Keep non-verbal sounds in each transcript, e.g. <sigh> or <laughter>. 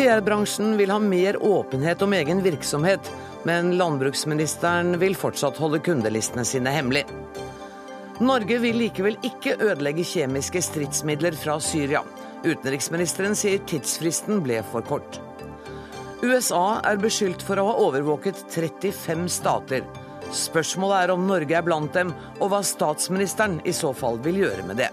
PR-bransjen vil ha mer åpenhet om egen virksomhet, men landbruksministeren vil fortsatt holde kundelistene sine hemmelig. Norge vil likevel ikke ødelegge kjemiske stridsmidler fra Syria. Utenriksministeren sier tidsfristen ble for kort. USA er beskyldt for å ha overvåket 35 stater. Spørsmålet er om Norge er blant dem, og hva statsministeren i så fall vil gjøre med det.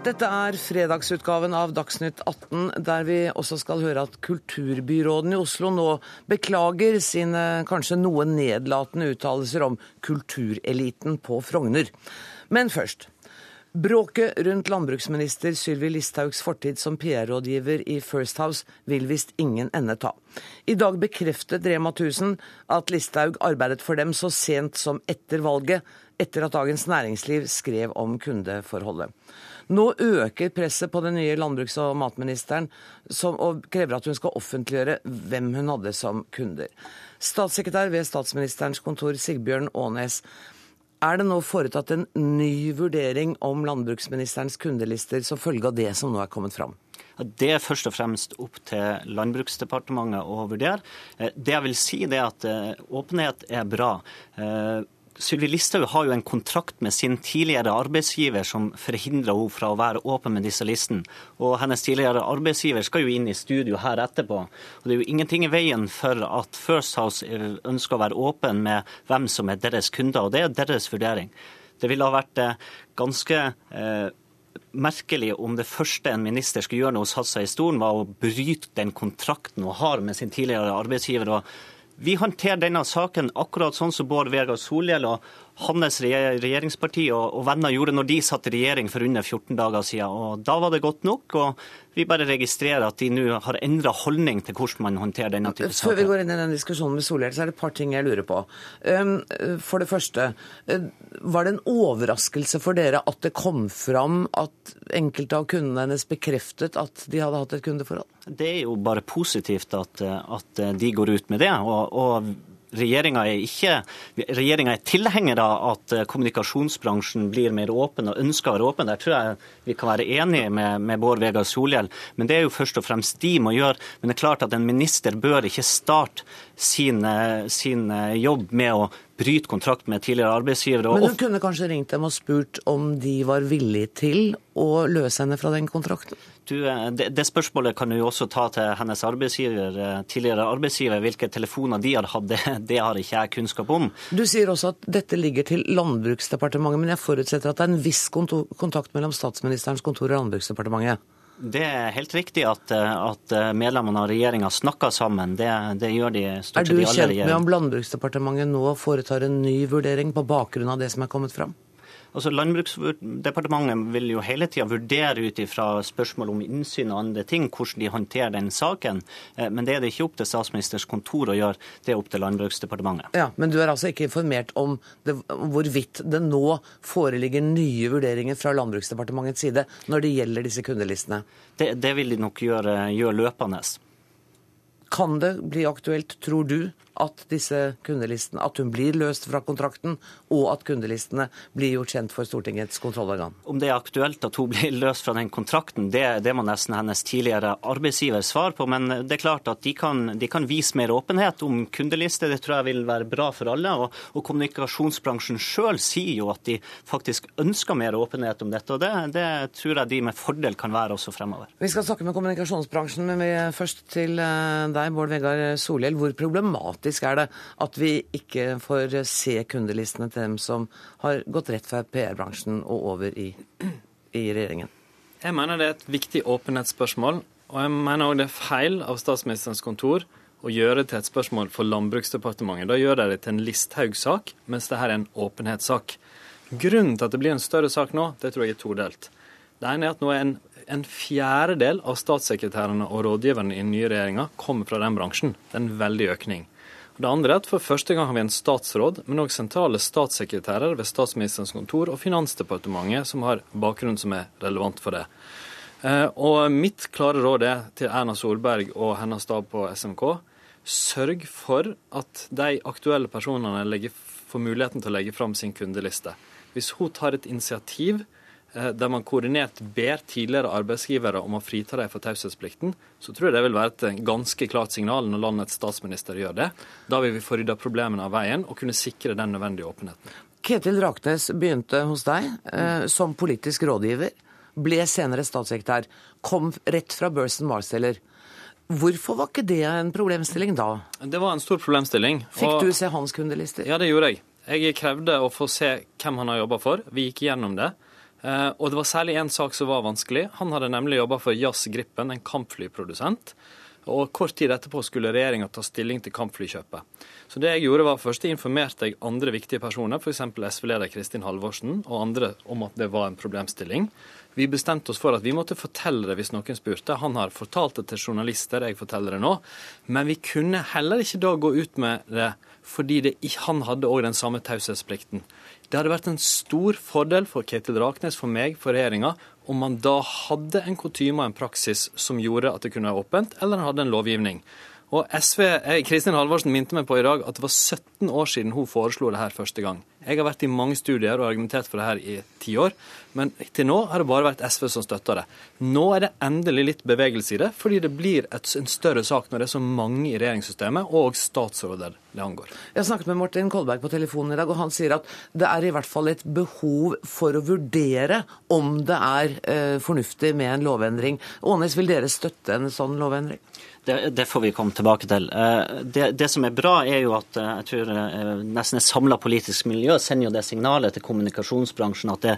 Dette er fredagsutgaven av Dagsnytt 18, der vi også skal høre at kulturbyråden i Oslo nå beklager sine kanskje noe nedlatende uttalelser om kultureliten på Frogner. Men først. Bråket rundt landbruksminister Sylvi Listhaugs fortid som PR-rådgiver i First House vil visst ingen ende ta. I dag bekreftet Rema 1000 at Listhaug arbeidet for dem så sent som etter valget, etter at Dagens Næringsliv skrev om kundeforholdet. Nå øker presset på den nye landbruks- og matministeren som, og krever at hun skal offentliggjøre hvem hun hadde som kunder. Statssekretær ved statsministerens kontor Sigbjørn Aanes. Er det nå foretatt en ny vurdering om landbruksministerens kundelister som følge av det som nå er kommet fram? Det er først og fremst opp til Landbruksdepartementet å vurdere. Eh, det jeg vil si, er at eh, åpenhet er bra. Sylvi Listhaug har jo en kontrakt med sin tidligere arbeidsgiver som forhindrer henne fra å være åpen med disse listene. Og hennes tidligere arbeidsgiver skal jo inn i studio her etterpå. Og det er jo ingenting i veien for at First House eh, ønsker å være åpen med hvem som er deres kunder, og det er deres vurdering. Det ville ha vært eh, ganske eh, merkelig om det første en minister skulle gjøre når hun satte seg i stolen, var å bryte den kontrakten hun har med sin tidligere arbeidsgiver. og vi håndterer denne saken akkurat sånn som Bård Vegar Solhjell og hans regjeringsparti og, venner gjorde når de satt i regjering for under 14 dager siden. Og da var det godt nok. og Vi bare registrerer at de nå har endra holdning til hvordan man håndterer denne type saker. Før vi går inn i den diskusjonen med Solhjell, så er det et par ting jeg lurer på. Um, for det første, uh, var det en overraskelse for dere at det kom fram at enkelte av kundene hennes bekreftet at de hadde hatt et kundeforhold? Det er jo bare positivt at, at de går ut med det. og, og Regjeringa er, ikke, regjeringa er tilhenger av at eh, kommunikasjonsbransjen blir mer åpen og ønsker å være åpen. Der tror jeg vi kan være enige med, med Bård Vegar Solhjell. Men det er jo først og fremst de må gjøre. Men det er klart at en minister bør ikke starte sin, eh, sin eh, jobb med å bryte kontrakt med tidligere arbeidsgivere. Men hun kunne kanskje ringt dem og spurt om de var villige til å løse henne fra den kontrakten? Du, eh, det, det, spørsmålet kan du jo også ta til hennes arbeidsgiver, tidligere arbeidsgiver. Hvilke telefoner de har hatt, det, det, har ikke jeg kunnskap om. Du sier også at dette ligger til Landbruksdepartementet, men jeg forutsetter at det er en viss kontakt mellom statsministerens kontor og Landbruksdepartementet? Det er helt riktig at, at medlemmene av regjeringa snakker sammen. Det, det, gjør de stort sett i alle regjeringer. Er du kjent med om Landbruksdepartementet nå foretar en ny vurdering på bakgrunn av det som er kommet fram? Altså Landbruksdepartementet vil jo hele tida vurdere ut ifra spørsmål om innsyn og andre ting, hvordan de håndterer den saken. Eh, men det er det ikke opp til statsministers kontor å gjøre, det er opp til Landbruksdepartementet. Ja, Men du er altså ikke informert om det, hvorvidt det nå foreligger nye vurderinger fra Landbruksdepartementets side når det gjelder disse kundelistene? Det, det vil de nok gjøre, gjøre løpende. Kan det bli aktuelt, tror du, at disse kundelistene, at hun blir løst fra kontrakten, og at kundelistene blir gjort kjent for Stortingets kontrollorgan? Om det er aktuelt at hun blir løst fra den kontrakten, det, det må nesten hennes tidligere arbeidsgiver svare på. Men det er klart at de kan, de kan vise mer åpenhet om kundelister. Det tror jeg vil være bra for alle. Og, og kommunikasjonsbransjen sjøl sier jo at de faktisk ønsker mer åpenhet om dette. Og det, det, tror jeg de med fordel kan være også fremover. Vi skal snakke med kommunikasjonsbransjen, men vi er først til eh, deg, Bård Vegar Solhjell. Hvor problematisk er det at vi ikke får se kundelistene til dem som har gått rett fra PR-bransjen og over i, i regjeringen? Jeg mener det er et viktig åpenhetsspørsmål. Og jeg mener òg det er feil av statsministerens kontor å gjøre det til et spørsmål for Landbruksdepartementet. Da gjør de det til en Listhaug-sak, mens dette er en åpenhetssak. Grunnen til at det blir en større sak nå, det tror jeg er todelt. Det ene er at nå er en, en fjerdedel av statssekretærene og rådgiverne i den nye regjeringa kommer fra den bransjen. Det er en veldig økning. Det andre er at for første gang har vi en statsråd, men òg sentrale statssekretærer ved statsministerens kontor og Finansdepartementet som har bakgrunn som er relevant for det. Eh, og mitt klare råd er til Erna Solberg og hennes stab på SMK sørg for at de aktuelle personene får muligheten til å legge fram sin kundeliste. Hvis hun tar et initiativ der man koordinert ber tidligere arbeidsgivere om å frita dem for taushetsplikten, så tror jeg det vil være et eh, ganske klart signal når landets statsminister gjør det. Da vil vi få rydda problemene av veien og kunne sikre den nødvendige åpenheten. Ketil Raknes begynte hos deg eh, som politisk rådgiver, ble senere statssekretær, kom rett fra Burson Marsteller. Hvorfor var ikke det en problemstilling da? Det var en stor problemstilling. Fikk og- du se hans kundelister? Ja, det gjorde jeg. Jeg krevde å få se hvem han har jobba for. Vi gikk gjennom det. Eh, Og det var særlig én sak som var vanskelig. Han hadde nemlig jobba for Jazz Gripen, en kampflyprodusent. Og kort tid etterpå skulle regjeringa ta stilling til kampflykjøpet. Så det jeg gjorde var først informerte jeg andre viktige personer, f.eks. SV-leder Kristin Halvorsen og andre, om at det var en problemstilling. Vi bestemte oss for at vi måtte fortelle det hvis noen spurte. Han har fortalt det til journalister, jeg forteller det nå. Men vi kunne heller ikke da gå ut med det fordi det, han hadde òg den samme taushetsplikten. Det hadde vært en stor fordel for Ketil Raknes, for meg, for regjeringa, om man da hadde en kutyme og en praksis som gjorde at det kunne være åpent, eller en hadde en lovgivning. Og SV, eh, Kristin Halvorsen minte meg på i dag at det var 17 år siden hun foreslo det her første gang. Jeg har vært i mange studier og argumentert for det her i ti år, men til nå har det bare vært SV som støtter det. Nå er det endelig litt bevegelse i det, fordi det blir et, en større sak når det er så mange i regjeringssystemet, og statsråder det angår. Jeg snakket med Martin Kolberg på telefonen i dag, og han sier at det er i hvert fall et behov for å vurdere om det er eh, fornuftig med en lovendring. Ånes, vil dere støtte en sånn lovendring? Det, det, får vi komme tilbake til. Eh, Det, det, som er bra, er jo at eh, jeg tror eh, nesten et samla politisk miljø sender jo det signalet til kommunikasjonsbransjen at det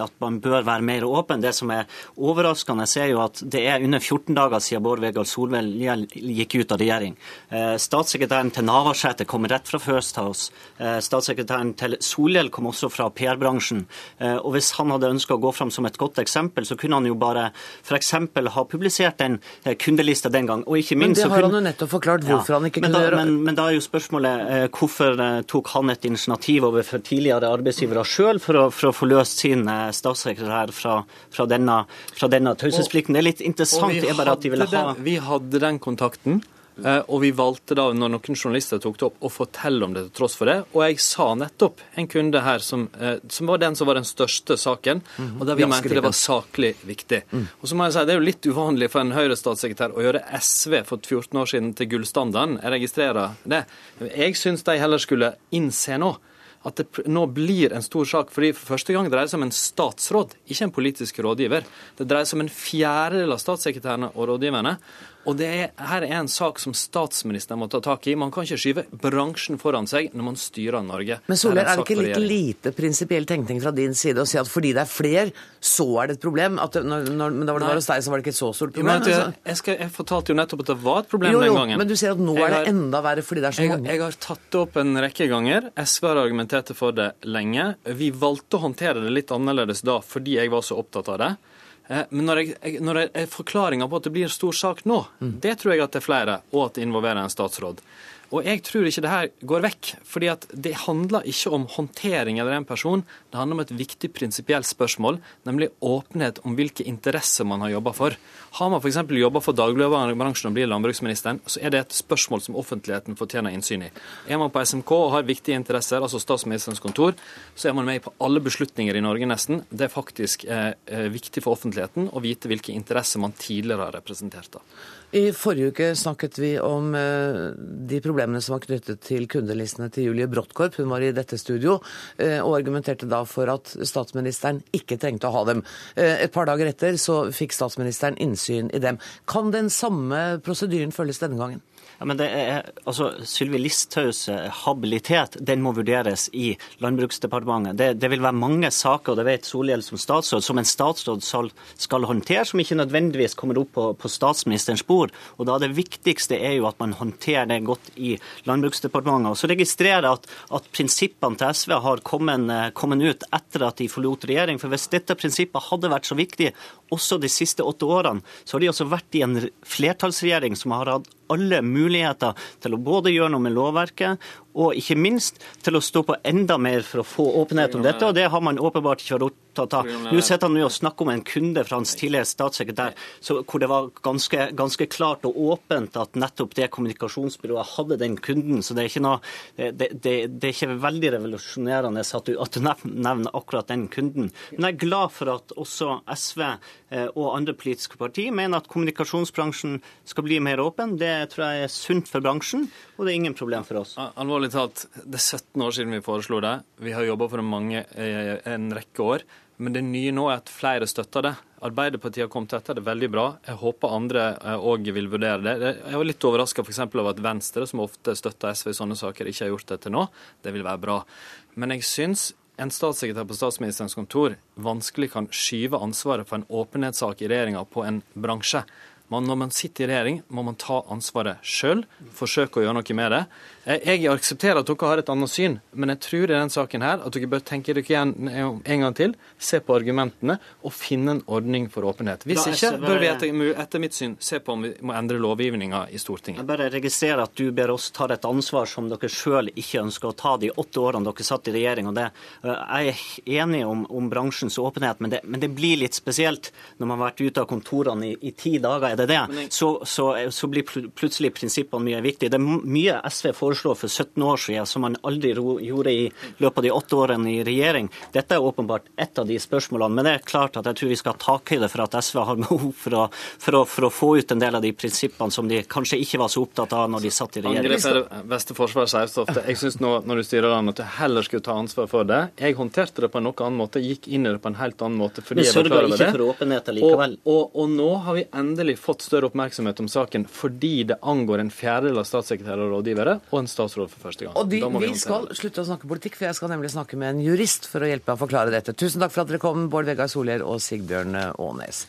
at man bør være mer åpen. Det som er overraskende, er jo at det er under 14 dager siden Bård Vegar Solhjell gikk ut av regjering. Eh, statssekretæren til Navarsete kom rett fra First House. Eh, statssekretæren til Solhjell kom også fra PR-bransjen. Eh, og Hvis han hadde ønska å gå fram som et godt eksempel, så kunne han jo bare f.eks. ha publisert den kundelista den gang. Og ikke minst, men det har kunne... han jo nettopp forklart hvorfor ja, han ikke men kunne gjøre men, men da er jo spørsmålet hvorfor tok han et initiativ overfor tidligere arbeidsgivere sjøl for, for, å få løst sin statssekretær fra, fra denne, fra denne taushetsplikten. Det er litt interessant. det er bare at de ville ha... Den, vi hadde den kontakten. Og vi valgte da, når noen journalister tok det opp, å fortelle om det til tross for det. Og jeg sa nettopp en kunde her som, som var den som var den største saken, og der vi mente det var saklig viktig. Og så må jeg si, Det er jo litt uvanlig for en Høyre-statssekretær å gjøre SV for 14 år siden til gullstandarden. Jeg registrerer det. Jeg syns de heller skulle innse nå at det nå blir en stor sak. fordi For første gang dreier det seg om en statsråd, ikke en politisk rådgiver. Det dreier seg om en fjerdedel av statssekretærene og rådgiverne. Og det er, her er en sak som statsministeren må ta tak i. Man kan ikke skyve bransjen foran seg når man styrer Norge. Men Solhjell, er det ikke litt lite prinsipiell tenkning fra din side å si at fordi det er fler, så er det et problem? At når, når, men da var det bare hos deg, så var det ikke et så stort problem? Jo, jeg, jeg, skal, jeg, fortalte jo nettopp at det var et problem jo, jo, den gangen. Men du sier at nå jeg er det har, enda verre fordi det er så mange? Jeg har tatt det opp en rekke ganger. SV har argumentert for det lenge. Vi valgte å håndtere det litt annerledes da fordi jeg var så opptatt av det. Men når, jeg, når jeg, forklaringa på at det blir en stor sak nå, mm. det tror jeg at det er flere, og at det involverer en statsråd. Og jeg tror ikke det her går vekk. fordi at det handler ikke om håndtering eller en person. Det handler om et viktig prinsipielt spørsmål, nemlig åpenhet om hvilke interesser man har jobba for. Har man f.eks. jobba for dagligvarebransjen og blir landbruksministeren, så er det et spørsmål som offentligheten fortjener innsyn i. Er man på SMK og har viktige interesser, altså statsministerens kontor, så er man med på alle beslutninger i Norge nesten. Det er faktisk eh, viktig for offentligheten å vite hvilke interesser man tidligere har representert. da. I forrige uke snakket vi om uh, de problemene som var knyttet til kundelistene til Julie Brottkorp. Hun var i dette studio uh, og argumenterte da for at statsministeren ikke trengte å ha dem. Et par dager etter så fikk statsministeren innsyn i dem. Kan den samme prosedyren følges denne gangen? Ja, men det er, altså, Sylvi Listhaugs habilitet den må vurderes i Landbruksdepartementet. Det, det, vil være mange saker, og det vet Solhjell som statsråd, som en statsråd skal, skal håndtere, som ikke nødvendigvis kommer opp på, på, statsministerens bord. Og da Det viktigste er jo at man håndterer det godt i Landbruksdepartementet. Og Så registrerer jeg at, at prinsippene til SV har kommet, kommet ut etter at de forlot regjering. For hvis dette prinsippet hadde vært så viktig også de siste åtte årene, så har de også vært i en flertallsregjering som har hatt alle muligheter til å både gjøre noe med lovverket og ikke minst til å stå på enda mer for å få åpenhet om dette. Og det har man åpenbart ikke opptatt av. Nå sitter han og snakker om en kunde fra hans tidligere statssekretær, hvor det var ganske, ganske, klart og åpent at nettopp det kommunikasjonsbyrået hadde den kunden. Så det er ikke, noe, det, det, det er ikke veldig revolusjonerende at du, at du, nevner akkurat den kunden. Men jeg er glad for at også SV eh, og andre politiske partier mener at kommunikasjonsbransjen skal bli mer åpen. Det tror jeg er sunt for bransjen, og det er ingen problem for oss. Alvorlig talt, det er 17 år siden vi foreslo det. Vi har jobba for det mange, eh, en rekke år. Men det nye nå er at flere støtter det. Arbeiderpartiet har kommet etter det veldig bra. Jeg håper andre òg eh, vil vurdere det. Jeg var litt overraska over at Venstre, som ofte støtter SV i sånne saker, ikke har gjort det til nå. Det vil være bra. Men jeg syns en statssekretær på statsministerens kontor vanskelig kan skyve ansvaret for en åpenhetssak i regjeringa på en bransje. Men når man sitter i regjering, må man ta ansvaret sjøl, forsøke å gjøre noe med det. Jeg aksepterer at dere har et annet syn, men jeg tror i denne saken her at dere bør tenke dere igjen en gang til, se på argumentene og finne en ordning for åpenhet. Hvis ikke bør vi etter, etter mitt syn se på om vi må endre lovgivninga i Stortinget. Jeg bare registrerer at du ber oss ta et ansvar som dere sjøl ikke ønsker å ta de åtte årene dere satt i regjering. og det, Jeg er enig om, om bransjens åpenhet, men det, men det, blir litt spesielt når man har vært ute av kontorene i, i ti dager. Er det det? Så, så, så blir plutselig prinsippene mye viktig. Det er mye SV foreslår foreslå for 17 år siden, som man aldri gjorde i løpet av de åtte årene i regjering. Dette er åpenbart ett av de spørsmålene. Men det er klart at jeg tror vi skal ha takhøyde for at SV har <laughs> behov for å, for, å, for å, få ut en del av de prinsippene som de kanskje ikke var så opptatt av når de satt i regjering. Angrep er det beste forsvaret, Seivstofte. Jeg syns nå når du styrer landet, at du heller skulle ta ansvar for det. Jeg håndterte det på en noe annen måte, gikk inn i det på en helt annen måte. fordi jeg sørga ikke for åpenhet likevel. Og, og, og, nå har vi endelig fått større oppmerksomhet om saken fordi det angår en fjerdedel av statssekretærer og rådgivere og en statsråd for første gang. Og de, vi, vi skal slutte å snakke politikk, for jeg skal nemlig snakke med en jurist for å hjelpe meg å forklare dette. Tusen takk for at dere kom, Bård Vegar Solhjell og Sigbjørn Aanes.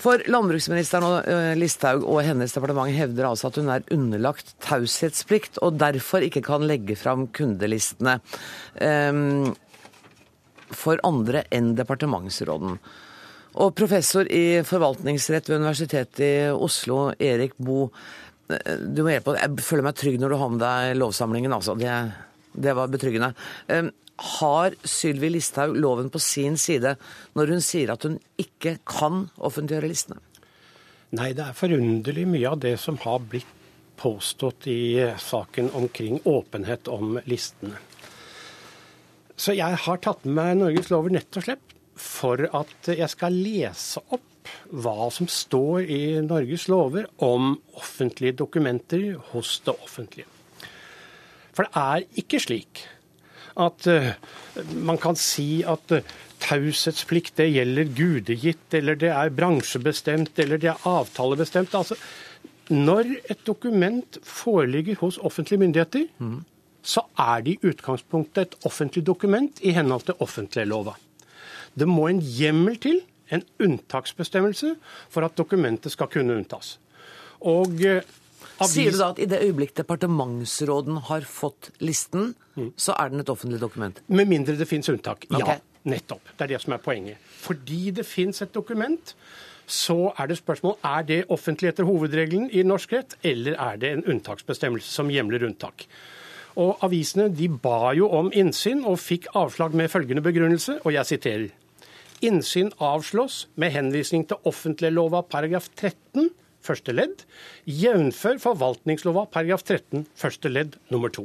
For landbruksministeren og Listhaug og hennes departement hevder altså at hun er underlagt taushetsplikt, og derfor ikke kan legge fram kundelistene um, for andre enn departementsråden. Og professor i forvaltningsrett ved Universitetet i Oslo, Erik Bo, du må hjelpe Jeg føler meg trygg når du har med deg lovsamlingen, altså. Det, det var betryggende. Har Sylvi Listhaug loven på sin side når hun sier at hun ikke kan offentliggjøre listene? Nei, det er forunderlig mye av det som har blitt påstått i saken omkring åpenhet om listene. Så jeg har tatt med meg Norges lover nett og slett for at jeg skal lese opp hva som står i Norges lover om offentlige dokumenter hos det offentlige. For det er ikke slik at uh, man kan si at uh, taushetsplikt det gjelder gudegitt, eller det er bransjebestemt, eller det er avtalebestemt. Altså, når et dokument foreligger hos offentlige myndigheter, mm. så er det i utgangspunktet et offentlig dokument i henhold til offentliglova. Det må en hjemmel til en unntaksbestemmelse for at dokumentet skal kunne unntas. Og eh, Avis... Sier du da at i det øyeblikk departementsråden har fått listen, mm. så er den et offentlig dokument? Med mindre det fins unntak. Okay. Ja, nettopp. Det er det som er poenget. Fordi det fins et dokument, så er det spørsmål er det offentlig etter hovedregelen i norsk rett, eller er det en unntaksbestemmelse som hjemler unntak. Og Avisene de ba jo om innsyn og fikk avslag med følgende begrunnelse, og jeg siterer. Innsyn avslås med henvisning til offentliglova paragraf 13 første ledd, jf. forvaltningslova paragraf 13 første ledd nummer to.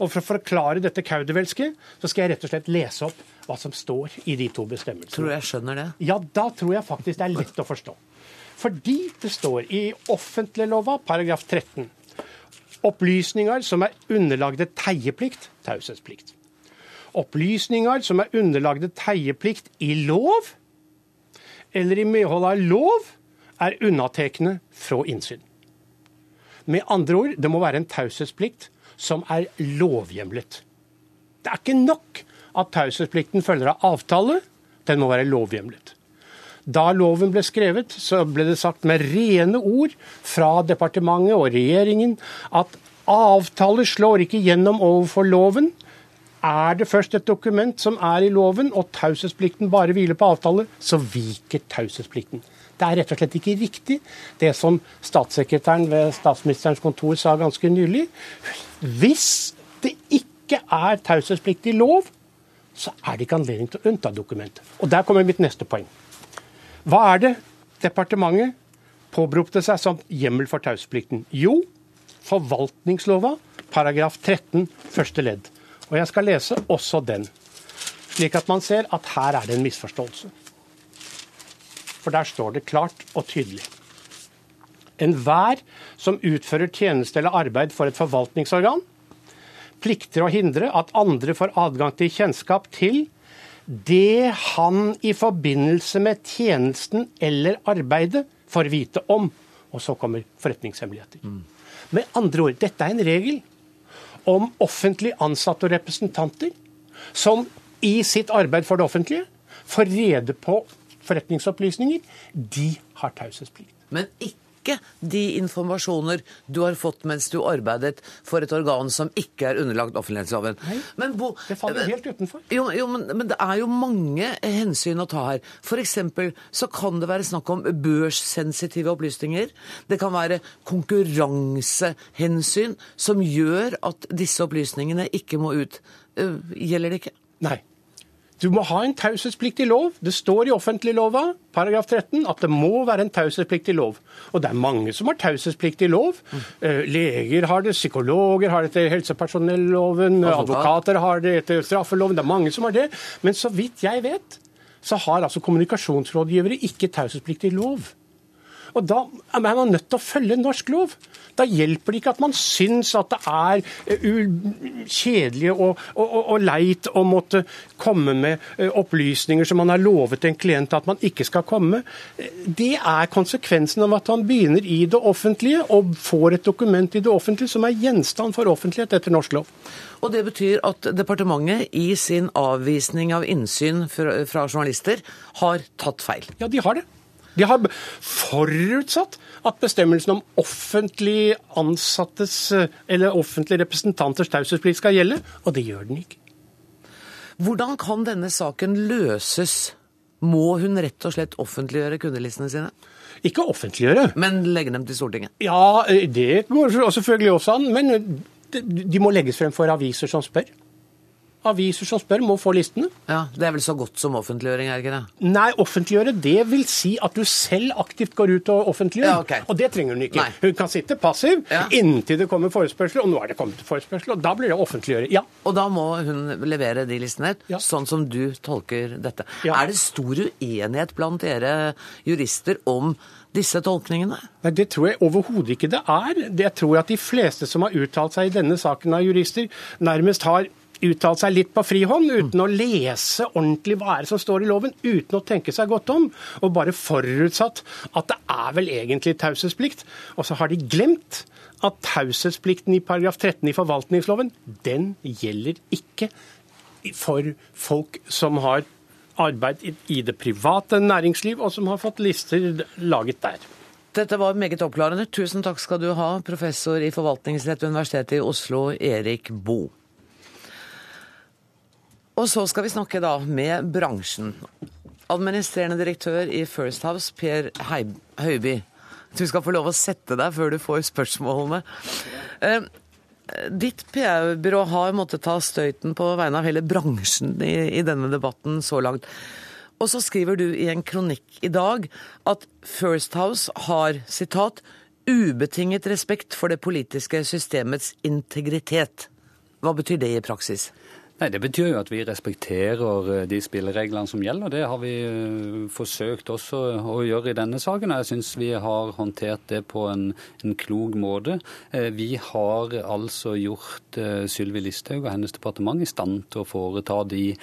Og For å forklare dette kaudervelske, så skal jeg rett og slett lese opp hva som står i de to bestemmelsene. Tror du jeg skjønner det? Ja, da tror jeg faktisk det er lett å forstå. Fordi det står i offentliglova paragraf 13 opplysninger som er underlagde teieplikt, taushetsplikt opplysninger som er underlagde teieplikt i lov, eller i medhold av lov, er unnatekne fra innsyn. Med andre ord, det må være en taushetsplikt som er lovhjemlet. Det er ikke nok at taushetsplikten følger av avtale, den må være lovhjemlet. Da loven ble skrevet, så ble det sagt med rene ord fra departementet og regjeringen at avtaler slår ikke gjennom overfor loven, er det først et dokument som er i loven, og taushetsplikten bare hviler på avtale, så viker taushetsplikten. Det er rett og slett ikke riktig, det som statssekretæren ved statsministerens kontor sa ganske nylig. Hvis det ikke er taushetsplikt i lov, så er det ikke anledning til å unnta dokumentet. Og der kommer mitt neste poeng. Hva er det departementet påberopte seg som hjemmel for taushetsplikten? Jo, forvaltningslova, paragraf 13, første ledd. Og jeg skal lese også den, slik at man ser at her er det en misforståelse. For der står det klart og tydelig. Enhver som utfører tjeneste eller arbeid for et forvaltningsorgan, plikter å hindre at andre får adgang til kjennskap til det han i forbindelse med tjenesten eller arbeidet får vite om. Og så kommer forretningshemmeligheter. Mm. Med andre ord, dette er en regel om offentlig ansatte og representanter som i sitt arbeid for det offentlige får rede på forretningsopplysninger. De har taushetsplikt. Men ikke ikke de informasjoner du har fått mens du arbeidet for et organ som ikke er underlagt offentlighetsloven. Nei, men, Bo, det faller helt utenfor. Jo, jo men, men, det er jo mange hensyn å ta her. F.eks. så kan det være snakk om børssensitive opplysninger. Det kan være konkurransehensyn som gjør at disse opplysningene ikke må ut. Eh, gjelder det ikke? Nei. Du må ha en taushetspliktig lov. Det står i offentliglova, paragraf 13, at det må være en taushetspliktig lov. Og det er mange som har taushetspliktig lov. Mm. Leger har det, psykologer har det etter helsepersonelloven, advokater har det etter straffeloven. Det er mange som har det. Men så vidt jeg vet, så har altså kommunikasjonsrådgivere ikke taushetspliktig lov. Og da er man nødt til å følge norsk lov. Da hjelper det ikke at man syns at det er eh, kjedelig og, og, og, leit å måtte komme med eh, opplysninger som man har lovet en klient at man ikke skal komme. Det er konsekvensen av at han begynner i det offentlige og får et dokument i det offentlige som er gjenstand for offentlighet etter norsk lov. Og Det betyr at departementet i sin avvisning av innsyn fra, fra journalister har tatt feil? Ja, de har det. De har forutsatt at bestemmelsen om offentlig ansattes eller offentlige representanters taushetsplikt skal gjelde, og det gjør den ikke. Hvordan kan denne saken løses? Må hun rett og slett offentliggjøre kundelistene sine? Ikke offentliggjøre. Men legge dem til Stortinget? Ja, det går selvfølgelig også an. Men de må legges frem for aviser som spør. Aviser som spør, må få listene. Ja, Det er vel så godt som offentliggjøring, er ikke det? Nei, offentliggjøre det vil si at du selv aktivt går ut og offentliggjør. Ja, okay. Og det trenger hun ikke. Nei. Hun kan sitte passiv ja. inntil det kommer forespørsler, og nå er det kommet forespørsel, og da blir det offentliggjøre. Ja. Og da må hun levere de listene, ja. sånn som du tolker dette. Ja. Er det stor uenighet blant dere jurister om disse tolkningene? Nei, Det tror jeg overhodet ikke det er. Jeg tror at de fleste som har uttalt seg i denne saken av jurister, nærmest har uttalt seg litt på frihånd, uten å lese ordentlig hva er det som står i loven, uten å tenke seg godt om, og bare forutsatt at det er vel egentlig taushetsplikt. Og så har de glemt at taushetsplikten i paragraf 13 i forvaltningsloven, den gjelder ikke for folk som har arbeid i det private næringsliv, og som har fått lister laget der. Dette var meget oppklarende. Tusen takk skal du ha, professor i forvaltningsrett ved Universitetet i Oslo, Erik Boe. Og så skal vi snakke da med bransjen. Administrerende direktør i First House, Per Høiby. Du skal få lov å sette deg før du får spørsmålene. Eh, ditt PR-byrå har måttet ta støyten på vegne av hele bransjen i, i denne debatten så langt. Og så skriver du i en kronikk i dag at First House har sitat, 'ubetinget respekt for det politiske systemets integritet'. Hva betyr det i praksis? Nei, Det betyr jo at vi respekterer eh, de spillereglene som gjelder. Det har vi eh, forsøkt også å gjøre i denne saken. Jeg syns vi har håndtert det på en, en, klok måte. Eh, vi har altså gjort Sylvi Listhaug og hennes departement i stand til å foreta de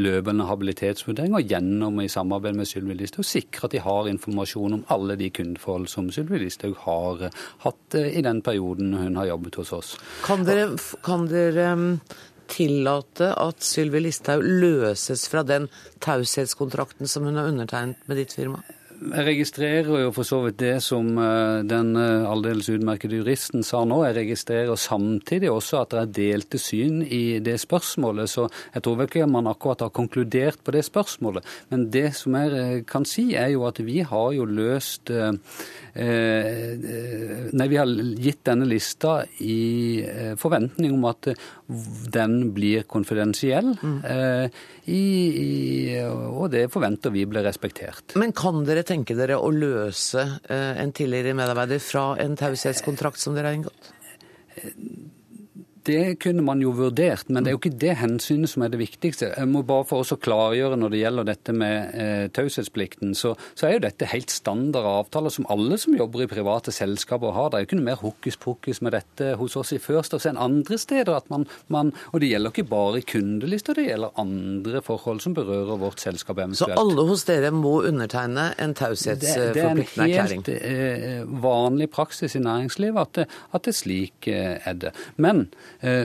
løpende habilitetsvurderinger gjennom i samarbeid med Sylvi Listhaug sikre at de har informasjon om alle de kundeforhold som Sylvi Listhaug har hatt i den perioden hun har jobbet hos oss. Kan dere, kan dere tillate at Sylvi Listhaug løses fra den taushetskontrakten som hun har undertegnet med ditt firma? Jeg registrerer jo for så vidt det som eh, den eh, aldeles utmerkede juristen sa nå. Jeg registrerer samtidig også at det er delte syn i det spørsmålet. Så jeg tror ikke man akkurat har konkludert på det spørsmålet. Men det som jeg eh, kan si, er jo at vi har jo løst nei, vi har gitt denne lista i forventning om at den blir konfidensiell. Mm. I, i, og det forventer vi blir respektert. Men kan dere tenke dere å løse en tidligere medarbeider fra en taushetskontrakt som dere har inngått? Det kunne man jo vurdert, men det er jo ikke det hensynet som er det viktigste. Jeg må bare for oss å klargjøre Når det gjelder dette med eh, taushetsplikten, så, så, er jo dette helt standard avtaler som alle som jobber i private selskaper har. Det er jo ikke noe mer hokus pokus med dette hos oss i First enn andre steder. at man, man, Og det gjelder ikke bare i kundelister, det gjelder andre forhold som berører vårt selskap eventuelt. Så alle hos dere må undertegne en taushetsforpliktende erklæring? Det, det er en helt eh, vanlig praksis i næringslivet at det, at det slik eh, er det. Men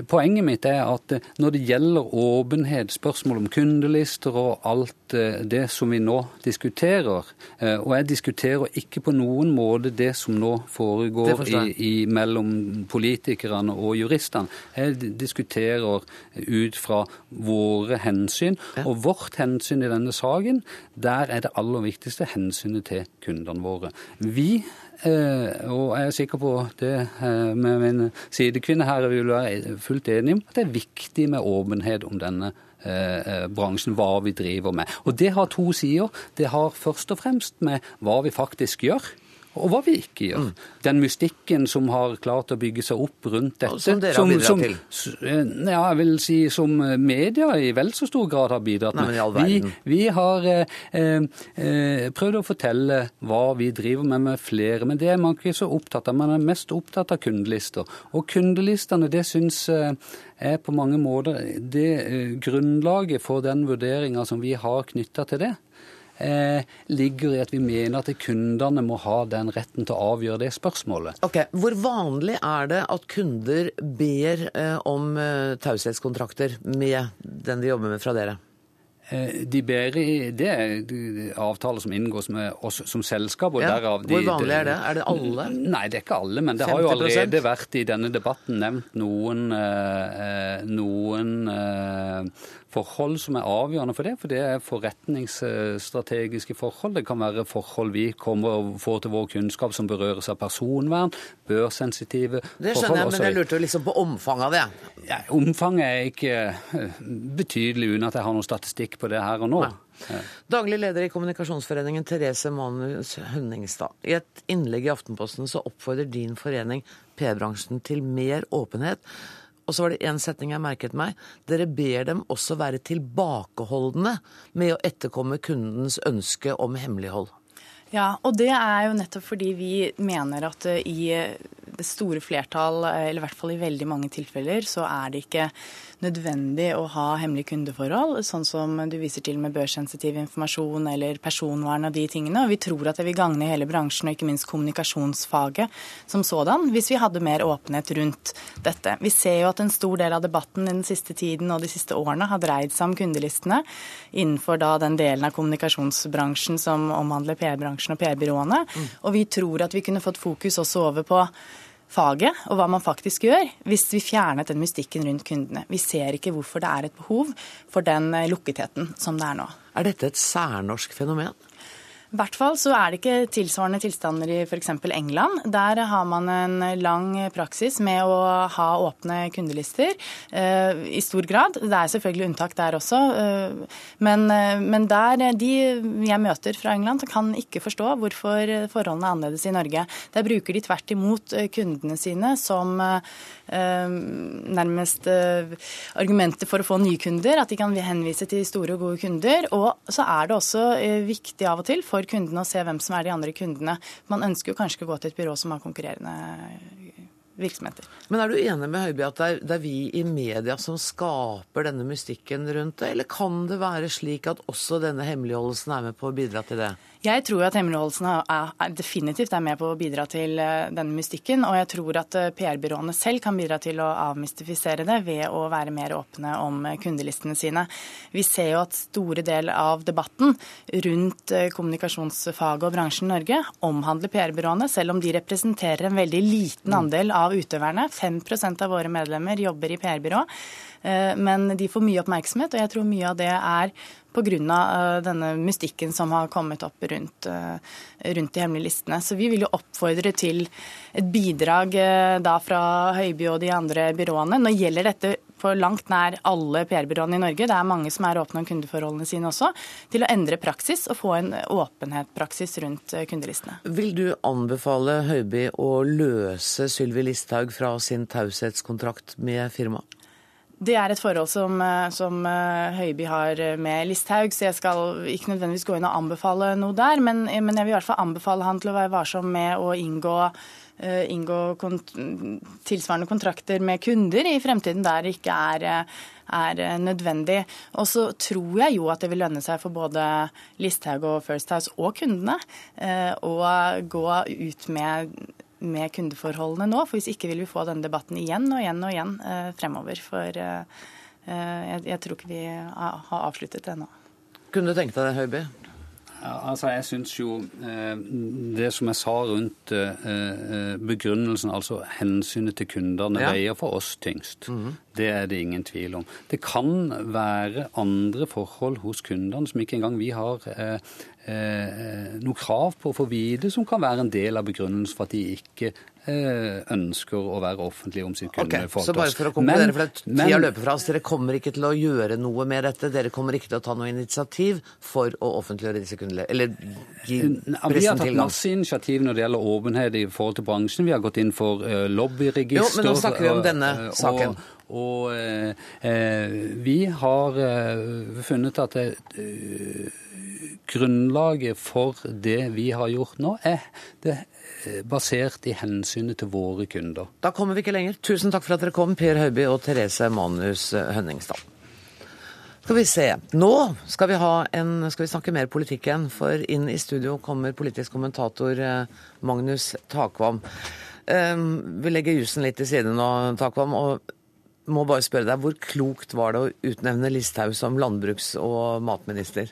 poenget mitt er at eh, når det gjelder åpenhet, spørsmål om kundelister og alt eh, det som vi nå diskuterer, og jeg diskuterer ikke på noen måte det som nå foregår i, i, mellom politikerne og juristene. Jeg diskuterer ut fra våre hensyn, og vårt hensyn i denne saken, der er det aller viktigste hensynet til kundene våre. Vi Eh, og jeg er sikker på det eh, med min sidekvinne her vil være fullt enig om at det er viktig med åpenhet om denne eh, bransjen, hva vi driver med. Og det har to sider. Det har først og fremst med hva vi faktisk gjør og hva vi ikke gjør. Mm. Den mystikken som har klart å bygge seg opp rundt dette. Som dere har bidratt til? Eh, ja, jeg vil si som media i vel så stor grad har bidratt med. Vi, vi, har eh, eh, prøvd å fortelle hva vi driver med med flere, men det er man ikke så opptatt av. Man er mest opptatt av kundelister. Og kundelistene, det syns eh, er på mange måter det eh, grunnlaget for den vurderinga som vi har knytta til det eh, ligger i at vi mener at kundene må ha den retten til å avgjøre det spørsmålet. Ok, Hvor vanlig er det at kunder ber eh, om eh, taushetskontrakter med den de jobber med fra dere? Eh, de ber i, Det er avtaler som inngås med oss som selskap. og ja, derav... De, Hvor vanlig er det? Er det alle? Nei, det er ikke alle. Men det 50%? har jo allerede vært i denne debatten nevnt noen, eh, eh noen eh, forhold som er avgjørende for det. For det er forretningsstrategiske forhold. Det kan være forhold vi kommer og får til vår kunnskap som berøres av personvern, børsensitive forhold. Det skjønner jeg, men jeg lurte liksom på omfanget av det. Ja, omfanget er ikke eh, betydelig uten at jeg har noen statistikk på det her og nå. Ja. Daglig leder i Kommunikasjonsforeningen Therese Manus Hønningstad. I et innlegg i Aftenposten så oppfordrer din forening P-bransjen til mer åpenhet. Og så var det én setning jeg merket meg. Dere ber dem også være tilbakeholdne med å etterkomme kundens ønske om hemmelighold. Ja, og det er jo nettopp fordi vi mener at eh, i det store flertall, eh, eller i hvert fall i veldig mange tilfeller, så er det ikke nødvendig å ha hemmelige kundeforhold, sånn som du viser til med børssensitiv informasjon eller personvern og de tingene. Og vi tror at det vil gagne hele bransjen, og ikke minst kommunikasjonsfaget som sådan, hvis vi hadde mer åpenhet rundt dette. Vi ser jo at en stor del av debatten den siste tiden og de siste årene har dreid seg om kundelistene innenfor da den delen av kommunikasjonsbransjen som omhandler PR-bransjen og PR-byråene. Mm. Og vi tror at vi kunne fått fokus også over på faget og hva man faktisk gjør, hvis vi fjernet den mystikken rundt kundene. Vi ser ikke hvorfor det er et behov for den eh, lukketheten som det er nå. Er dette et særnorsk fenomen? I hvert fall så er det ikke tilsvarende tilstander i f.eks. England. Der har man en lang praksis med å ha åpne kundelister uh, i stor grad. Det er selvfølgelig unntak der også. Uh, men, uh, men, der de jeg møter fra England, kan ikke forstå hvorfor forholdene er annerledes i Norge. Der bruker de tvert imot kundene sine som nærmest argumenter for å få nye kunder. At de kan henvise til store og gode kunder. Og så er det også viktig av og til for kundene og se hvem som er de andre kundene. Man ønsker jo kanskje å gå til et byrå som har konkurrerende virksomheter. Men er du enig med Høiby at det er, det er, vi i media som skaper denne mystikken rundt det, eller kan det være slik at også denne hemmeligholdelsen er med på å bidra til det? Jeg tror at hemmeligholdelsen er, er, definitivt er med på å bidra til uh, denne mystikken. Og jeg tror at uh, PR-byråene selv kan bidra til å avmystifisere det ved å være mer åpne om uh, kundelistene sine. Vi ser jo at store del av debatten rundt kommunikasjonsfaget og bransjen Norge omhandler PR-byråene, selv om de representerer en veldig liten andel av utøverne. 5% av våre medlemmer jobber i PR-byrå. Eh, men de får mye oppmerksomhet, og jeg tror mye av det er pga. Eh, denne mystikken som har kommet opp rundt, eh, rundt, de hemmelige listene. Så vi vil jo oppfordre til et bidrag da fra Høiby og de andre byråene. Nå gjelder dette på langt nær alle PR-byråene i Norge, det er mange som er åpne om kundeforholdene sine også, til å endre praksis og få en åpenhetspraksis rundt kundelistene. Vil du anbefale Høiby å løse Sylvi Listhaug fra sin taushetskontrakt med firmaet? Det er et forhold som, eh, som eh, Høiby har med Listhaug, så jeg skal ikke nødvendigvis gå inn og anbefale noe der. Men, men jeg vil i hvert fall anbefale han til å være varsom med å inngå, uh, inngå kont tilsvarende kontrakter med kunder i fremtiden der det ikke er, er nødvendig. Og så tror jeg jo at det vil lønne seg for både Listhaug og First House og kundene å gå ut med med kundeforholdene nå. For hvis ikke vil vi få denne debatten igjen og igjen og igjen eh, fremover. For eh, jeg, jeg, tror ikke vi har avsluttet det ennå. Kunne du tenke deg det, Høiby? Ja, altså jeg synes jo eh, Det som jeg sa rundt eh, eh, begrunnelsen, altså hensynet til kundene, ja. veier for oss tyngst. Mm -hmm. Det er det ingen tvil om. Det kan være andre forhold hos kundene som ikke engang vi har eh, noe krav på å få vite, som kan være en del av begrunnelsen for at de ikke Eh, ønsker å være offentlige om sitt kundeforhold. Okay, så bare for å konkludere, for tida løper fra oss. Dere kommer ikke til å gjøre noe med dette? Dere kommer ikke til å ta noe initiativ for å offentliggjøre disse kundene? Eller gi pressen tilgang? Vi har tatt masse initiativ når det gjelder åpenhet i forhold til bransjen. Vi har gått inn for uh, lobbyregister. Jo, men nå snakker vi om denne saken. Og, og eh, vi har funnet at det grunnlaget for det vi har gjort nå, er det Eh, basert i hensynet til våre kunder. Da kommer vi ikke lenger. Tusen takk for at dere kom, Per Høiby og Therese Manus Hønningstad. Skal vi se. Nå skal vi, en, skal vi snakke mer politikk igjen, for inn i studio kommer politisk kommentator eh, Magnus Takvam. Vi legger jussen litt til side nå, Takvam. og må bare spørre deg, Hvor klokt var det å utnevne Listhaug som landbruks- og matminister?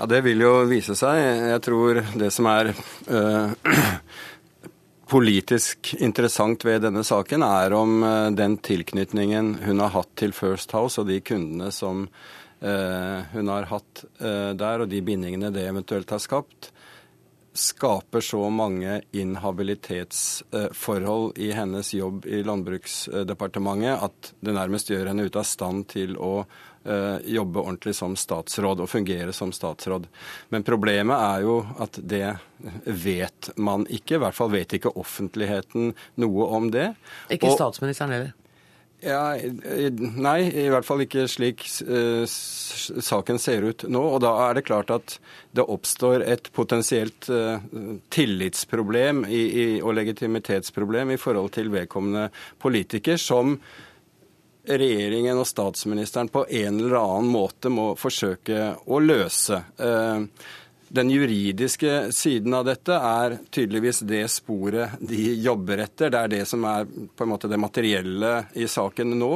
Ja, Det vil jo vise seg. Jeg tror det som er øh, <clears throat> politisk interessant ved denne saken, er om øh, den tilknytningen hun har hatt til First House og de kundene som øh, hun har hatt der, og de bindingene det eventuelt har skapt, skaper så mange inhabilitetsforhold i hennes jobb i Landbruksdepartementet at det nærmest gjør henne ute av stand til å Eh, jobbe ordentlig som statsråd og fungere som statsråd. Men problemet er jo at det vet man ikke. I hvert fall vet ikke offentligheten noe om det. Ikke statsministeren heller? Ja, nei, i hvert fall ikke slik uh, saken ser ut nå. Og da er det klart at det oppstår et potensielt uh, tillitsproblem og legitimitetsproblem i forhold til vedkommende politiker, som regjeringen og statsministeren på en eller annen måte må forsøke å løse. Eh, den juridiske siden av dette er tydeligvis det sporet de jobber etter. Det er det som er på en måte det materielle i saken nå.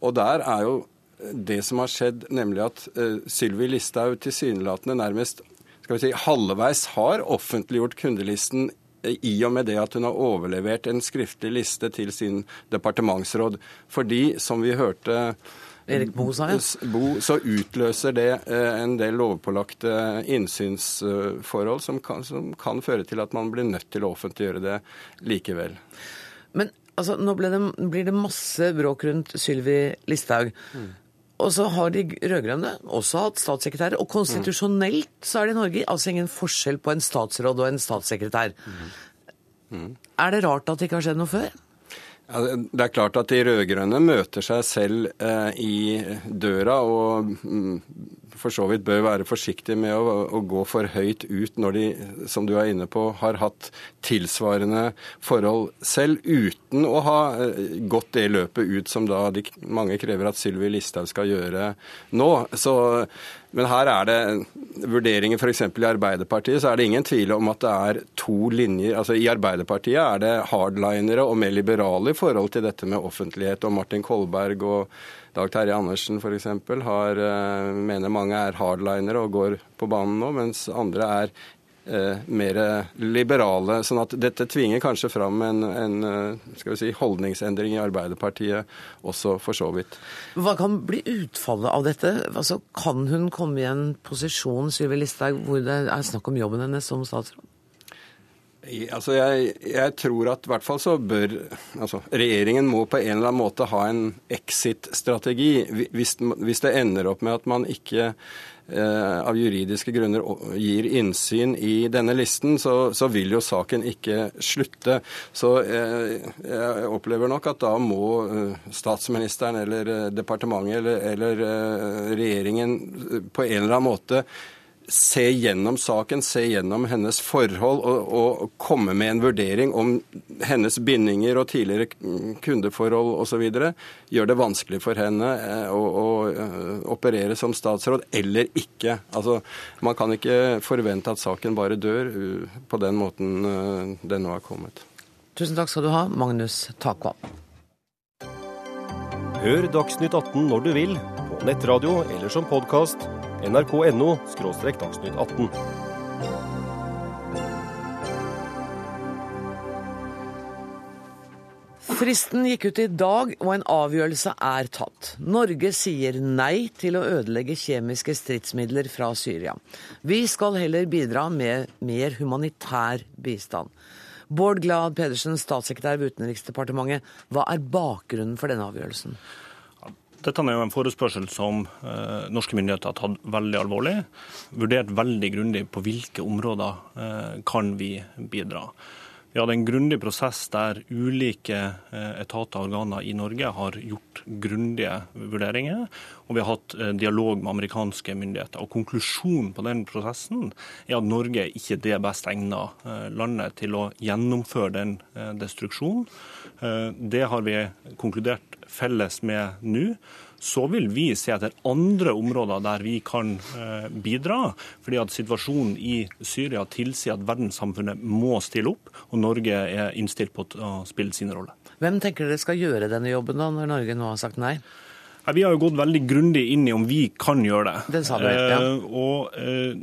Og der er jo det som har skjedd, nemlig at uh, Sylvi Listhaug tilsynelatende nærmest skal vi si, halvveis har offentliggjort kundelisten i og med det at hun har overlevert en skriftlig liste til sin departementsråd. Fordi, som vi hørte Erik Bo sa, ja. Så utløser det eh, en del lovpålagte innsynsforhold som kan, som kan, føre til at man blir nødt til å offentliggjøre det likevel. Men altså, nå det, blir det masse bråk rundt Sylvi Listhaug. Mm. Og så har de rød-grønne også hatt statssekretærer. Og konstitusjonelt så er det i Norge altså ingen forskjell på en statsråd og en statssekretær. Mm. Er det rart at det ikke har skjedd noe før? Det er klart at de rød-grønne møter seg selv eh, i døra og mm, for så vidt bør være forsiktige med å, gå for høyt ut når de, som du er inne på, har hatt tilsvarende forhold selv, uten å ha eh, gått det løpet ut som da de, mange krever at Sylvi Listhaug skal gjøre nå. Så, men her er det vurderinger f.eks. i Arbeiderpartiet, så er det ingen tvil om at det er to linjer. Altså I Arbeiderpartiet er det hardlinere og mer liberale i forhold til dette med offentlighet. Og Martin Kolberg og Dag Terje Andersen f.eks. Eh, mener mange er hardlinere og går på banen nå, mens andre er mer liberale. sånn at dette tvinger kanskje fram en, en eh, skal vi si, holdningsendring i Arbeiderpartiet også, for så vidt. Hva kan bli utfallet av dette? Altså, kan hun komme i en posisjon Sylvi Listhaug, hvor det er snakk om jobben hennes som statsråd? Altså jeg, jeg, tror at i hvert fall så bør altså Regjeringen må på en eller annen måte ha en exit-strategi. Hvis, hvis, det ender opp med at man ikke eh, av juridiske grunner gir innsyn i denne listen, så, så vil jo saken ikke slutte. Så eh, jeg opplever nok at da må eh, statsministeren eller eh, departementet eller, eller eh, regjeringen på en eller annen måte se gjennom saken, se gjennom hennes forhold og, og komme med en vurdering om hennes bindinger og tidligere kundeforhold osv. gjør det vanskelig for henne eh, å, å, eh, operere som statsråd eller ikke. Altså, Man kan ikke forvente at saken bare dør på den måten den nå er kommet. Tusen takk skal du ha, Magnus Takvam. Hør Dagsnytt 18 når du vil, på nettradio eller som podkast nrk.no dagsnytt 18. Fristen gikk ut i dag, og en avgjørelse er tatt. Norge sier nei til å ødelegge kjemiske stridsmidler fra Syria. Vi skal heller bidra med mer humanitær bistand. Bård Glad Pedersen, statssekretær ved Utenriksdepartementet, hva er bakgrunnen for denne avgjørelsen? Dette er jo en forespørsel som eh, norske myndigheter har tatt veldig alvorlig. Vurdert veldig grundig på hvilke områder eh, kan vi bidra. Vi hadde en grundig prosess der ulike eh, etater og organer i Norge har gjort grundige vurderinger. Og vi har hatt eh, dialog med amerikanske myndigheter. Og Konklusjonen på den prosessen er at Norge ikke er det best egna eh, landet til å gjennomføre den destruksjonen. Det har vi konkludert felles med nå. Så vil vi se etter andre områder der vi kan eh, bidra. fordi at situasjonen i Syria tilsier at verdenssamfunnet må stille opp, og Norge er innstilt på å spille sin rolle. Hvem tenker dere skal gjøre denne jobben, da, når Norge nå har sagt nei? Vi har jo gått veldig grundig inn i om vi kan gjøre det. Det sa du, ja. Eh, og eh,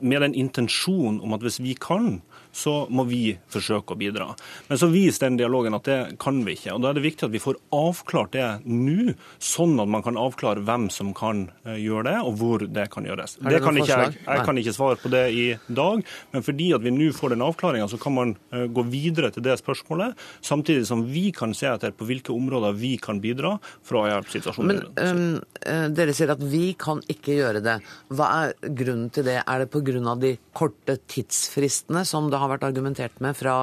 med den intensjonen om at hvis vi kan, så må vi forsøke å bidra. Men så viser den dialogen at det kan vi ikke. og Da er det viktig at vi får avklart det nå, sånn at man kan avklare hvem som kan eh, gjøre det, og hvor det kan gjøres. Det, det kan ikke, jeg, jeg kan ikke svare på det i dag, men fordi at vi nå får den avklaringa, så kan man eh, gå videre til det spørsmålet, samtidig som vi kan se etter på hvilke områder vi kan bidra for å hjelpe situasjonen. Men um, dere sier at vi kan ikke gjøre det. Hva er grunnen til det? Er det pga. de korte tidsfristene som det har vært argumentert med fra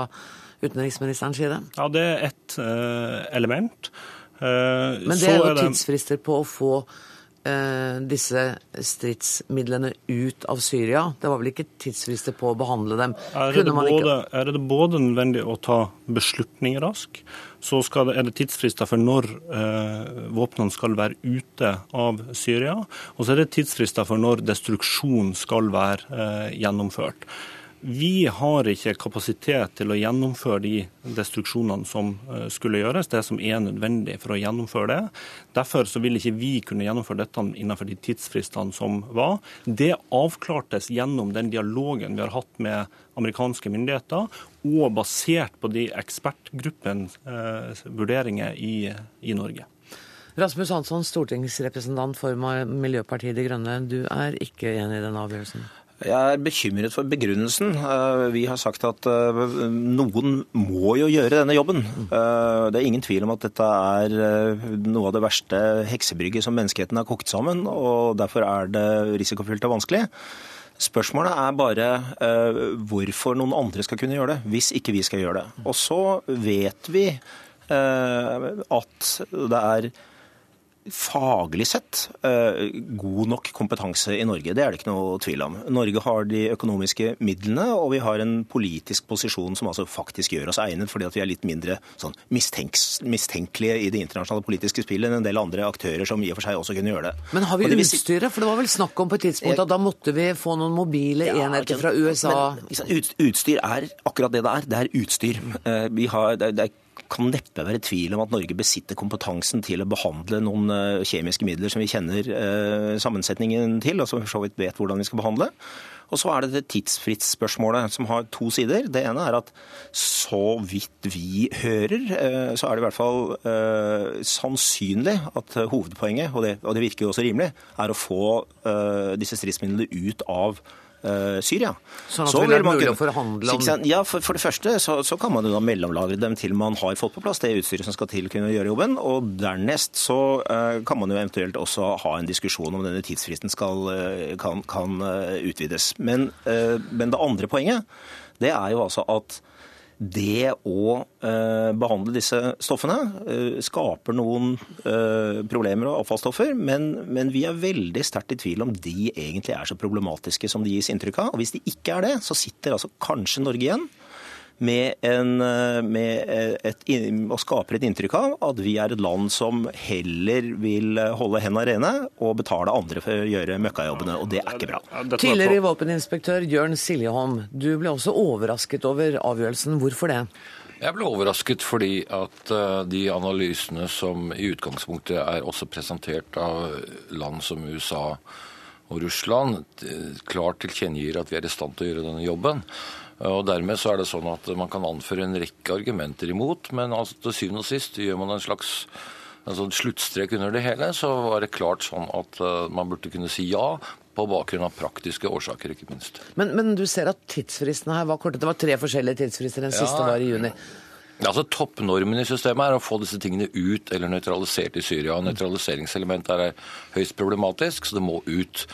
utenriksministerens side? Ja, det er ett uh, element. Uh, Men det er jo er det... tidsfrister på å få uh, disse stridsmidlene ut av Syria. Det var vel ikke tidsfrister på å behandle dem? Er det, både, ikke... er det både nødvendig å ta beslutninger raskt, så det, er det tidsfrister for når eh, våpnene skal være ute av Syria. Og så er det tidsfrister for når destruksjon skal være eh, gjennomført. Vi har ikke kapasitet til å gjennomføre de destruksjonene som eh, skulle gjøres, det som er nødvendig for å gjennomføre det. Derfor så vil ikke vi kunne gjennomføre dette innenfor de tidsfristene som var. Det avklartes gjennom den dialogen vi har hatt med amerikanske myndigheter, og basert på de ekspertgruppens eh, vurderinger i, i Norge. Rasmus Hansson, stortingsrepresentant for Miljøpartiet De Grønne. Du er ikke enig i den avgjørelsen? Jeg er bekymret for begrunnelsen. Eh, vi har sagt at eh, noen må jo gjøre denne jobben. Eh, det er ingen tvil om at dette er noe av det verste heksebrygget som menneskeheten har kokt sammen, og derfor er det risikofylt og vanskelig. Spørsmålet er bare hvorfor noen andre skal kunne gjøre det, hvis ikke vi skal gjøre det. Og så vet vi at det er faglig sett eh, god nok kompetanse i Norge. Det er det ikke noe tvil om. Norge har de økonomiske midlene, og vi har en politisk posisjon som altså faktisk gjør oss egnet, fordi at vi er litt mindre sånn, mistenkelige i det internasjonale politiske spillet enn en del andre aktører som i og for seg også kunne gjøre det. Men har vi det utstyret? For det var vel snakk om på et tidspunkt at da måtte vi få noen mobile ja, enheter fra USA? Men, utstyr er akkurat det det er. Det er utstyr. Eh, vi har, det er kan neppe være tvil om at Norge besitter kompetansen til å behandle noen eh, kjemiske midler som vi kjenner eh, sammensetningen til, og som vi for så vidt vet hvordan vi skal behandle. Og så er det det tidsfristspørsmålet, som har to sider. Det ene er at så vidt vi hører, eh, så er det i hvert fall sannsynlig at hovedpoenget, og det, og det virker jo også rimelig, er å få disse stridsmidlene ut av eh, Syria. Sånn at Så det vil man mulig å forhandle om Ja, for, for det første så, så kan man jo da mellomlagre dem til man har fått på plass det utstyret som skal til kunne gjøre jobben. Og dernest så uh, kan man jo eventuelt også ha en diskusjon om denne tidsfristen skal, eh, kan, kan eh, utvides. Men, uh, men det andre poenget, det er jo altså at det å eh, behandle disse stoffene eh, skaper noen eh, problemer og avfallsstoffer, men, men vi er veldig sterkt i tvil om de egentlig er så problematiske som de gis inntrykk av. Og hvis de ikke er det, så sitter altså kanskje Norge igjen med, en, eh, med et, og skaper et inntrykk av at vi er et land som heller vil holde hendene rene og betale andre for å gjøre møkkajobbene, og det er ikke bra. Tidligere våpeninspektør Jørn Siljeholm, du ble også overrasket over avgjørelsen. Hvorfor det? Jeg ble overrasket fordi at eh, de analysene som i utgangspunktet er også presentert av land som USA og Russland, eh, klart tilkjennegir at vi er i stand til å gjøre denne jobben. Og Dermed så er det sånn at man kan anføre en rekke argumenter imot, men altså til syvende og sist gjør man en slags en sånn sluttstrek under det hele, så var det klart sånn at eh, man burde kunne si ja på bakgrunn av praktiske årsaker, ikke minst. Men, men du ser at tidsfristene her var korte. Det var tre forskjellige tidsfrister. Den siste var i juni. Altså Toppnormen i systemet er å få disse tingene ut eller nøytralisert i Syria. Nøytraliseringselementet er høyst problematisk, så det må ut.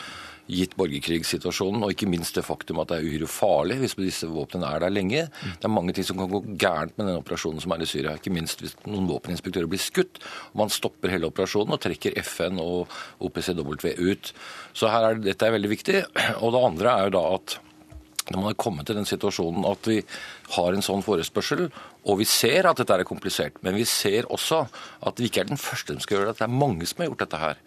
Gitt borgerkrigssituasjonen, og ikke minst det faktum at det er uhyre farlig hvis disse våpnene er der lenge. Det er mange ting som kan gå gærent med den operasjonen som er i Syria. Ikke minst hvis noen våpeninspektører blir skutt, og man stopper hele operasjonen og trekker FN og OPCW ut. Så her er, dette er veldig viktig. Og det andre er jo da at når man er kommet til den situasjonen at vi har en sånn forespørsel, og vi ser at dette er komplisert, men vi ser også at vi ikke er den første som skal gjøre det, at det er mange som har gjort dette her.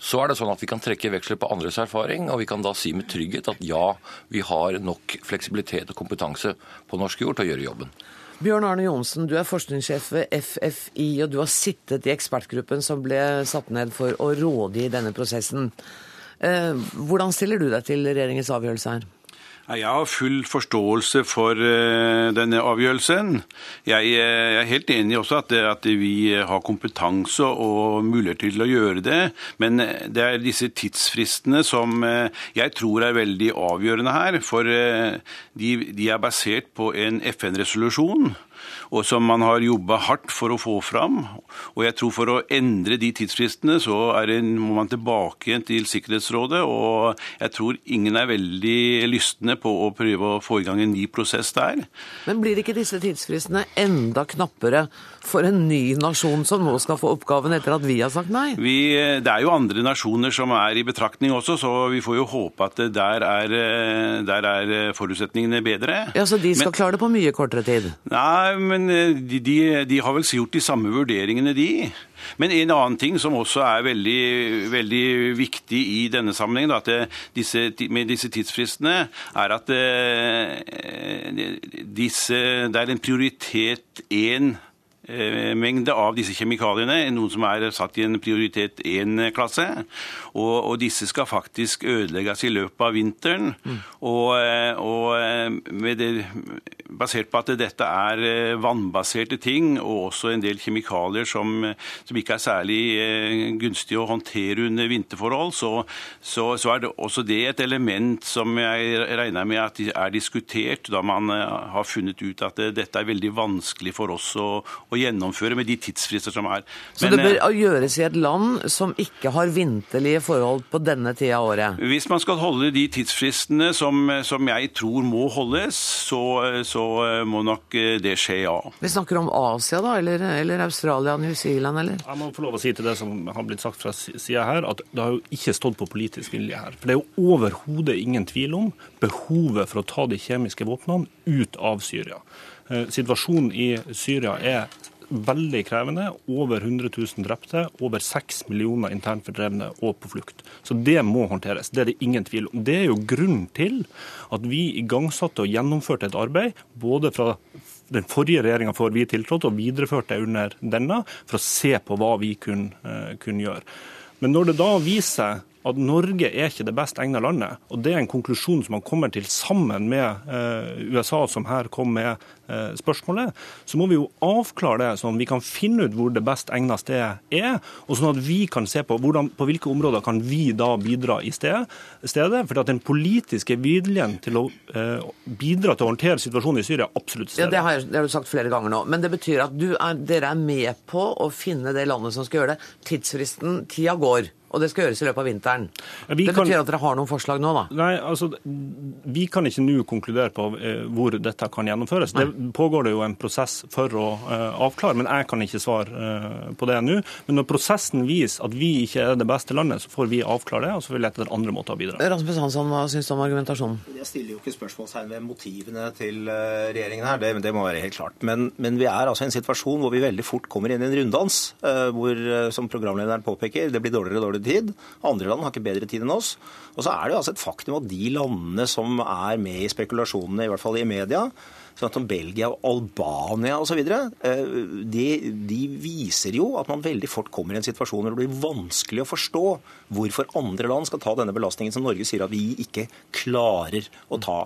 Så er det sånn at vi kan trekke veksler på andres erfaring, og vi kan da si med trygghet at ja, vi har nok fleksibilitet og kompetanse på norsk jord til å gjøre jobben. Bjørn Arne Johnsen, du er forskningssjef ved FFI, og du har sittet i ekspertgruppen som ble satt ned for å rådgi denne prosessen. Eh, hvordan stiller du deg til regjeringens avgjørelse her? Jeg har full forståelse for eh, denne avgjørelsen. Jeg, eh, er helt enig også at, at vi har kompetanse og mulighet til å gjøre det. Men eh, det er disse tidsfristene som eh, jeg tror er veldig avgjørende her. For eh, de, de er basert på en FN-resolusjon. Og som man har jobba hardt for å få fram. Og jeg tror for å endre de tidsfristene, så det, må man tilbake til Sikkerhetsrådet. Og jeg tror ingen er veldig lystne på å prøve å få i gang en ny prosess der. Men blir ikke disse tidsfristene enda knappere for en ny nasjon som nå skal få oppgaven etter at vi har sagt nei? Vi, det er jo andre nasjoner som er i betraktning også, så vi får jo håpe at der er, der er forutsetningene bedre. Ja, Så de skal Men- klare det på mye kortere tid? Nei, men eh, de, de, de har vel gjort de samme vurderingene, de. Men en annen ting som også er veldig, veldig viktig i denne sammenhengen, da, at disse, med disse tidsfristene, er at eh, disse, det er en prioritet én mengde av disse kjemikaliene, noen som er satt i en prioritet 1-klasse. Og, og disse skal faktisk ødelegges i løpet av vinteren. Og, eh, og eh, med det, basert på at dette er eh, vannbaserte ting, og også en del kjemikalier som, som ikke er særlig eh, gunstige å håndtere under vinterforhold, så, så, så er det også det et element som jeg regner med at er diskutert, da man eh, har funnet ut at eh, dette er veldig vanskelig for oss å, å gjennomføre med de tidsfrister som er. Så det eh, bør gjøres i et land som ikke har vinterlige forhold på denne tida av året? Hvis man skal holde de tidsfristene som, som jeg tror må holdes, så, så må nok eh, det skje, ja. Vi snakker om Asia, da? Eller, eller Australia, New Zealand, eller? Jeg må få lov å si til det som har blitt sagt fra sida her, at det har jo ikke stått på politisk vilje her. For det er jo overhodet ingen tvil om behovet for å ta de kjemiske våpnene ut av Syria. Eh, Situasjonen i Syria er veldig krevende. Over 100 000 drepte, over 6 millioner internt fordrevne og på flukt. Så det må håndteres. Det er det ingen tvil om. Det er jo grunnen til at vi igangsatte og gjennomførte et arbeid både fra den forrige regjeringa før vi tiltrådte, og videreførte under denne, for å se på hva vi kunne, eh, kunne gjøre. Men når det da viser seg at Norge er ikke det best egna landet, og det er en konklusjon som man kommer til sammen med eh, USA, som her kom med eh, spørsmålet, så må vi jo avklare det, sånn at vi kan finne ut hvor det best egna stedet er, og sånn at vi kan se på hvordan, på hvilke områder kan vi da bidra i stedet. stedet for at den politiske viljen til å eh, bidra til å håndtere situasjonen i Syria er absolutt stedet. Ja, det har, jeg, det har du sagt flere ganger nå. Men det betyr at du er, dere er med på å finne det landet som skal gjøre det. Tidsfristen, tida går. Og det skal gjøres i løpet av vinteren. Ja, vi det kan- betyr at dere har noen forslag nå, da? Nei, altså, Vi kan ikke nå konkludere på eh, hvor dette kan gjennomføres. Det pågår det jo en prosess for å eh, avklare, men jeg kan ikke svare eh, på det nå. Men når prosessen viser at vi ikke er det beste landet, så får vi avklare det, og så vil vi lete etter andre måter å bidra. Rasmus Hansson, hva syns du om argumentasjonen? Jeg stiller jo ikke spørsmålstegn ved motivene til regjeringen her, det, det må være helt klart. Men, men vi er altså i en situasjon hvor vi veldig fort kommer inn i en runddans, eh, hvor, som programlederen påpeker, det blir dårligere og dårligere tid. Andre land har ikke bedre tid enn oss. Og så er det jo altså et faktum at de landene som er med i spekulasjonene, i hvert fall i media, sånn som Belgia og Albania osv., de, de viser jo at man veldig fort kommer i en situasjon hvor det blir vanskelig å forstå hvorfor andre land skal ta denne belastningen som Norge sier at vi ikke klarer å ta.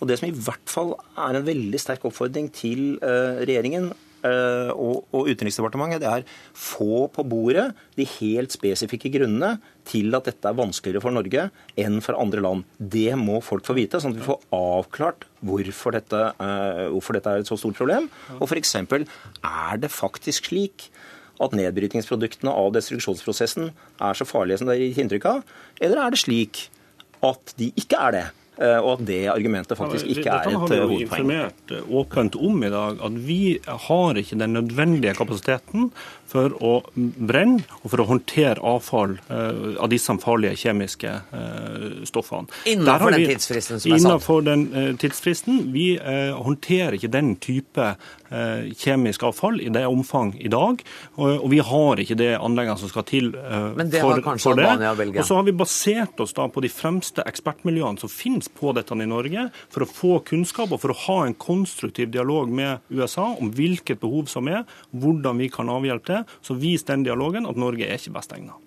Og Det som i hvert fall er en veldig sterk oppfordring til eh, regjeringen eh, og, og Utenriksdepartementet, det er få på bordet de helt spesifikke grunnene til at dette er vanskeligere for Norge enn for andre land. Det må folk få vite, sånn at vi får avklart hvorfor dette, eh, hvorfor dette er et så stort problem. Og f.eks. er det faktisk slik at nedbrytningsproduktene av destruksjonsprosessen er så farlige som det er gitt inntrykk av, eller er det slik at de ikke er det? Eh, Og at det argumentet faktisk ikke er Dette har vi eh, jo informert eh, åpent om i dag, at vi har ikke den nødvendige kapasiteten for å brenne og for å håndtere avfall eh, av disse farlige kjemiske eh, stoffene. Innenfor vi, den tidsfristen som er satt. Innenfor den eh, tidsfristen. Vi eh, håndterer ikke den type eh, kjemisk avfall i det omfang i dag, og, vi har ikke det anleggene som skal til eh, Men det har for, kanskje for det. Albania og Belgia. Og så har vi basert oss da på de fremste ekspertmiljøene som finnes på dette i Norge, for å få kunnskap og for å ha en konstruktiv dialog med USA om hvilket behov som er, hvordan vi kan avhjelpe det. Så vis den dialogen at Norge er ikke best egnet.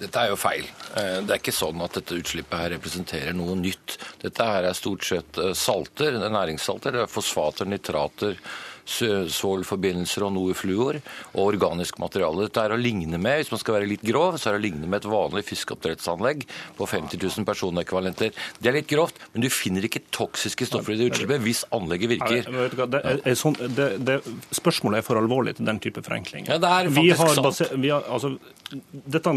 Dette er jo feil. Eh, Det er ikke sånn at dette utslippet her representerer noe nytt. Dette her er stort sett eh, salter, er næringssalter, det er fosfater, nitrater, svovlforbindelser og noe fluor, og organisk materiale. Dette er å ligne med, hvis man skal være litt grov, så er det å ligne med et vanlig fiskeoppdrettsanlegg på 50 000 personekvalenter. Det er litt grovt, men du finner ikke toksiske stoffer i det utslippet hvis anlegget virker. Det er, sånn, det, det, spørsmålet er for alvorlig til den type forenkling. Ja, det er vi faktisk har sant. baser, vi har, altså, dette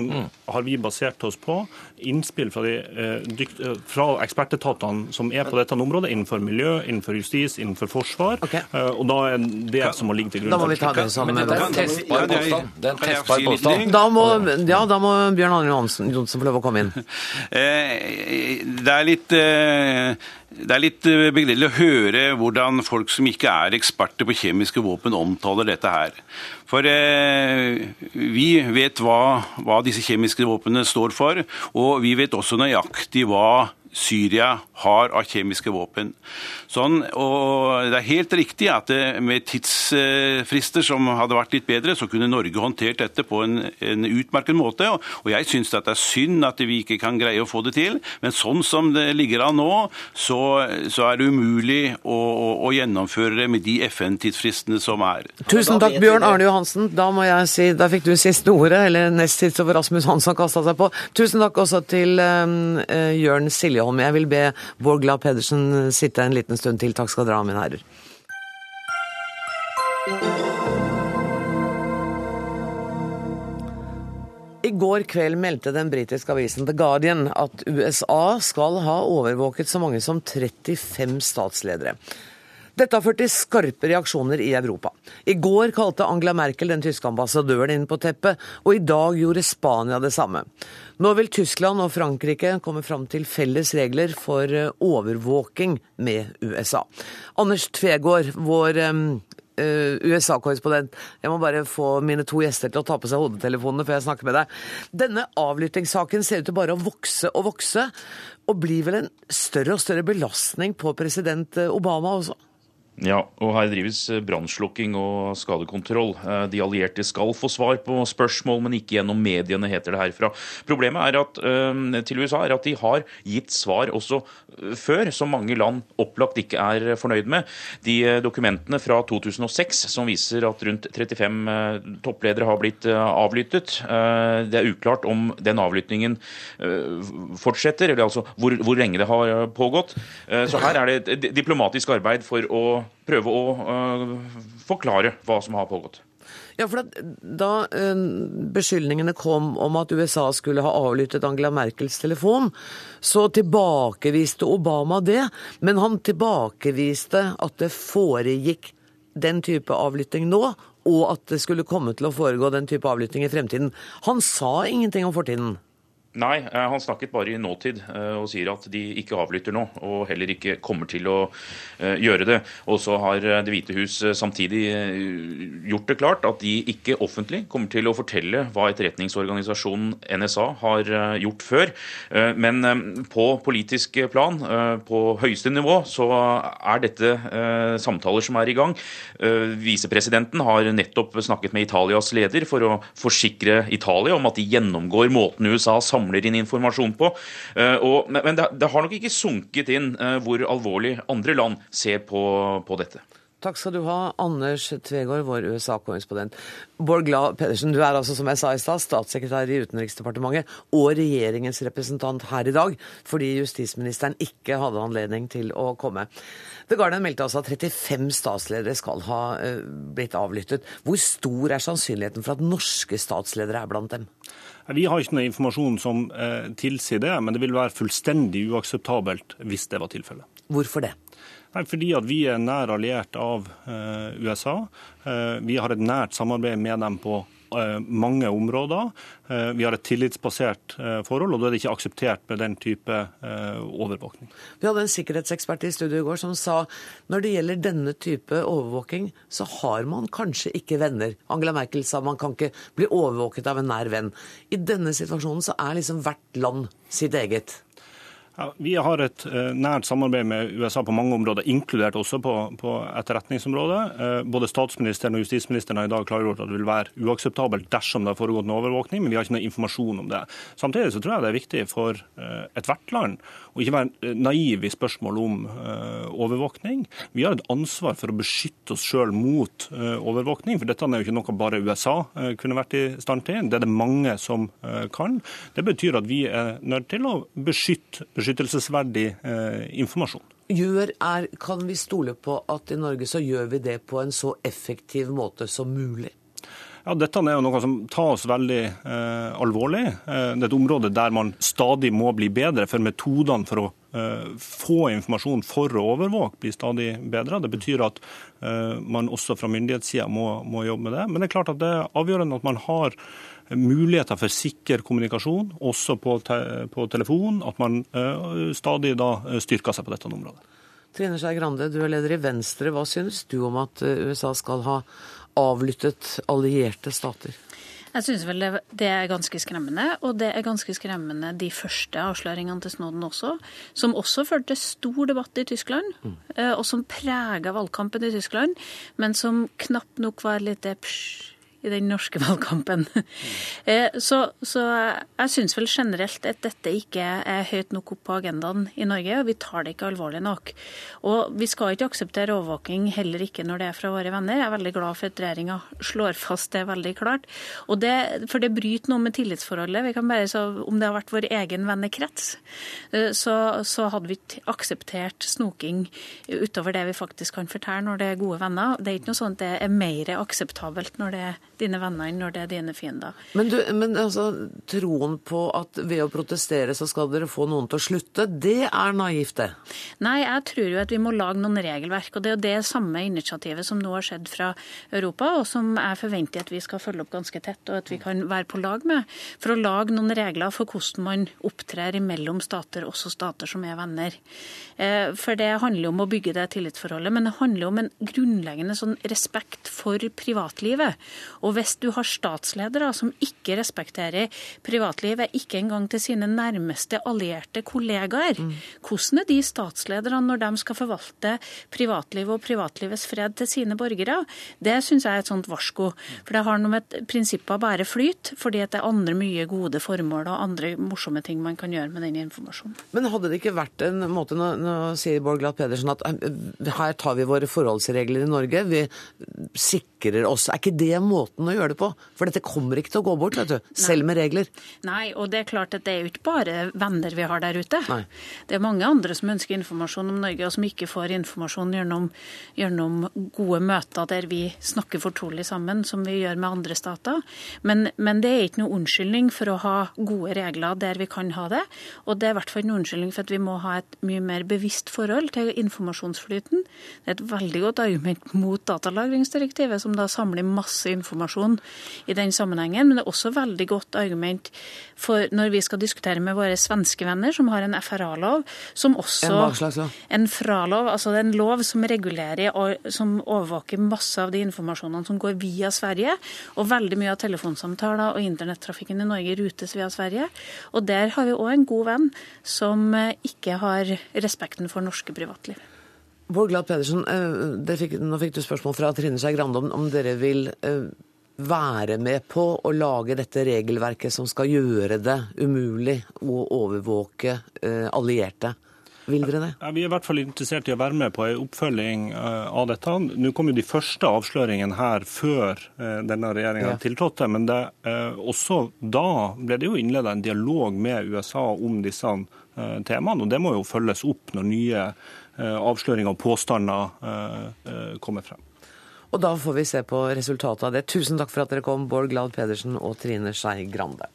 har vi basert oss på innspill fra, de, eh, eh, fra ekspertetatene som er på dette området, innenfor miljø, innenfor justis, innenfor forsvar. Okay. og da er det som må ligge til grunn. Da må vi ta det sammen med er en testbar er- påstand. Det er en testbar påstand. Da må, ja, da må Bjørn Arne Johansen Johnsen få lov å komme inn. <laughs> Eh, Det er litt eh, det er litt eh, begredelig å høre hvordan folk som ikke er eksperter på kjemiske våpen, omtaler dette her. For eh, vi vet hva, hva disse kjemiske våpnene står for, og vi vet også nøyaktig hva Syria har av kjemiske våpen. Sånn, og Det er helt riktig at det, med tidsfrister som hadde vært litt bedre, så kunne Norge håndtert dette på en, en utmerket måte. Og, og jeg syns det er synd at vi ikke kan greie å få det til. Men sånn som det ligger an nå, så, så er det umulig å, å, å gjennomføre det med de FN-tidsfristene som er. Tusen takk, Bjørn Arne Johansen. Da må jeg si, da fikk du siste ordet, eller nest sist over Rasmus Hansson kasta seg på. Tusen takk også til um, eh, Siljeholm. Jeg vil be Bård Glad Pedersen sitte en liten stund til. Takk skal dere ha, mine herrer. I går kveld meldte den britiske avisen The Guardian at USA skal ha overvåket så mange som 35 statsledere. Dette har ført til skarpe reaksjoner i Europa. I går kalte Angela Merkel den tyske ambassadøren inn på teppet, og i dag gjorde Spania det samme. Nå vil Tyskland og Frankrike komme fram til felles regler for eh, overvåking med USA. Anders Tvegård, vår eh, eh, USA-korrespondent. Jeg må bare få mine to gjester til å ta på seg hodetelefonene før jeg snakker med deg. Denne avlyttingssaken ser ut til bare å vokse og vokse, og blir vel en større og større belastning på president Obama også? Ja, og her drives brannslukking og skadekontroll. Eh, de allierte skal få svar på spørsmål, men ikke gjennom mediene, heter det herfra. Problemet er at, eh, til USA er at de har gitt svar også eh, før, som mange land opplagt ikke er fornøyd med. De dokumentene fra 2006 som viser at rundt 35 toppledere har blitt avlyttet. Det er uklart om den avlyttingen fortsetter, eller altså hvor, hvor lenge det har pågått. Så her er det et diplomatisk arbeid for å prøve å uh, forklare hva som har pågått. Ja, for Da uh, beskyldningene kom om at USA skulle ha avlyttet Angela Merkels telefon, så tilbakeviste Obama det. Men han tilbakeviste at det foregikk den type avlytting nå, og at det skulle komme til å foregå den type avlytting i fremtiden. Han sa ingenting om fortiden. Nei, eh, han snakket bare i nåtid eh, og sier at de ikke avlytter nå, og heller ikke kommer til å eh, gjøre det. Og så har Det hvite hus samtidig gjort det klart at de ikke offentlig kommer til å fortelle hva etterretningsorganisasjonen NSA har gjort før. Men på politisk plan, på høyeste nivå, så er dette samtaler som er i gang. Visepresidenten har nettopp snakket med Italias leder for å forsikre Italia om at de gjennomgår måten USA samarbeider samler inn informasjon på. Eh, og, men det, det, har nok ikke sunket inn eh, hvor alvorlig andre land ser på, på dette. Takk skal du ha, Anders Tvegård, vår USA-korrespondent. Bård Glad Pedersen, du er altså, som jeg sa i stad, statssekretær i Utenriksdepartementet og regjeringens representant her i dag, fordi justisministeren ikke hadde anledning til å komme. The Guardian meldte altså at 35 statsledere skal ha uh, blitt avlyttet. Hvor stor er sannsynligheten for at norske statsledere er blant dem? Vi har ikke noe informasjon som uh, tilsier det, men det vil være fullstendig uakseptabelt hvis det var tilfellet. Hvorfor det? Nei, fordi at vi er nær alliert av eh, USA. Eh, vi har et nært samarbeid med dem på eh, mange områder. Eh, vi har et tillitsbasert eh, forhold, og da er det ikke akseptert med den type eh, overvåkning. Vi hadde en sikkerhetsekspert i studio i går som sa når det gjelder denne type overvåking, så har man kanskje ikke venner. Angela Merkel sa man kan ikke bli overvåket av en nær venn. I denne situasjonen så er liksom hvert land sitt eget. Ja, vi har et uh, nært samarbeid med USA på mange områder, inkludert også på, på etterretningsområdet. Uh, både statsministeren og justisministeren har i dag klargjort at det vil være uakseptabelt dersom det har foregått en overvåkning, men vi har ikke noe informasjon om det. Samtidig så tror jeg det er viktig for uh, ethvert land å ikke være naiv i spørsmål om overvåkning. Vi har et ansvar for å beskytte oss sjøl mot overvåkning, for dette er jo ikke noe bare USA kunne vært i stand til. Det er det mange som kan. Det betyr at vi er nødt til å beskytte beskyttelsesverdig eh, informasjon. Gjør er, kan vi stole på at i Norge så gjør vi det på en så effektiv måte som mulig? Ja, Dette er jo noe som tas veldig eh, alvorlig. Eh, det er et område der man stadig må bli bedre, for metodene for å eh, få informasjon for å overvåke blir stadig bedre. Det betyr at eh, man også fra myndighetssida må, må, jobbe med det. Men det er klart at det er avgjørende at man har muligheter for sikker kommunikasjon, også på, te på telefon, at man uh, stadig da eh, styrker seg på dette området. Trine Skei Grande, du er leder i Venstre. Hva synes du om at eh, USA skal ha avlyttet allierte stater? Jeg synes vel det er ganske skremmende, og det er ganske skremmende de første avsløringene til Snowden også, som også førte til stor debatt i Tyskland, mm. og som prega valgkampen i Tyskland, men som knapt nok var litt psj i den norske <laughs> valgkampen. Eh, så, så jeg syns vel generelt at dette ikke er høyt nok opp på agendaen i Norge, og vi tar det ikke alvorlig nok. Og vi skal ikke akseptere overvåking, heller ikke når det er fra våre venner. Jeg er veldig glad for at regjeringa slår fast det veldig klart. Det, for det bryter noe med tillitsforholdet. Vi kan bare, så, Om det har vært vår egen vennekrets, eh, så, så hadde vi ikke akseptert snoking utover det vi faktisk kan fortelle når det er gode venner. Det er ikke noe sånn at det er mer akseptabelt når det er dine venner når det er dine fiender. Men, du, men altså, troen på at ved å protestere så skal dere få noen til å slutte, det er naivt, det? Nei, jeg tror jo at vi må lage noen regelverk. Og det er jo det samme initiativet som nå har skjedd fra Europa, og som jeg forventer at vi skal følge opp ganske tett, og at vi kan være på lag med. For å lage noen regler for hvordan man opptrer imellom stater, også stater som er venner. Eh, for det handler om å bygge det tillitsforholdet, men det handler om en grunnleggende sånn respekt for privatlivet Og hvis du har statsledere som ikke respekterer privatlivet, ikke engang til sine nærmeste allierte kollegaer, hvordan er de statslederne når de skal forvalte privatlivet og privatlivets fred til sine borgere? Det syns jeg er et sånt varsko. For det har noe med prinsippet bare flyt, fordi at det er andre mye gode formål og andre morsomme ting man kan gjøre med den informasjonen. Men hadde det ikke vært en måte, nå, nå sier Bård Glatt Pedersen at eh, her tar vi våre forholdsregler i Norge, vi sikrer oss. Er ikke det måten å gjøre det på? For dette kommer ikke til å gå bort, vet du. Selv med regler. Nei, og det er klart at det er jo ikke bare venner vi har der ute. Nei. Det er mange andre som ønsker informasjon om Norge, og som ikke får informasjon gjennom, gjennom gode møter der vi snakker fortrolig sammen, som vi gjør med andre stater. Men, men det er ikke noe unnskyldning for å ha gode regler der vi kan ha det. Og det er i hvert fall en unnskyldning for at vi må ha et mye mer bevisst forhold til informasjonsflyten. Det er et veldig godt argument mot datalagringsdirektivet, som da samler masse informasjon i den sammenhengen. Men det er også veldig godt argument for når vi skal diskutere med våre svenske venner, som har en FRA-lov, som også En hva slags lov? En fralov. Altså det er en lov som regulerer og som overvåker masse av de informasjonene som går via Sverige. Og veldig mye av telefonsamtaler og internettrafikken i Norge rutes via Sverige. Og der har vi òg en god venn som eh, ikke har respekten for norske privatliv. Bård Glad Pedersen, eh, fikk, nå fikk du spørsmål fra Trine Skei Grande om, om dere vil eh, være med på å lage dette regelverket som skal gjøre det umulig å overvåke eh, allierte. Vil dere det? Ja, vi er i hvert fall interessert i å være med på en oppfølging eh, av dette. Nå kom jo de første avsløringene her før eh, denne regjeringa Ja. tiltrådte. Men det, også da ble det jo innleda en dialog med USA om disse temaene. Og det må jo følges opp når nye avsløringer og påstander kommer frem. Og da får vi se på resultatet av det. Tusen takk for at dere kom, Bård Glad Pedersen og Trine Skei Grande.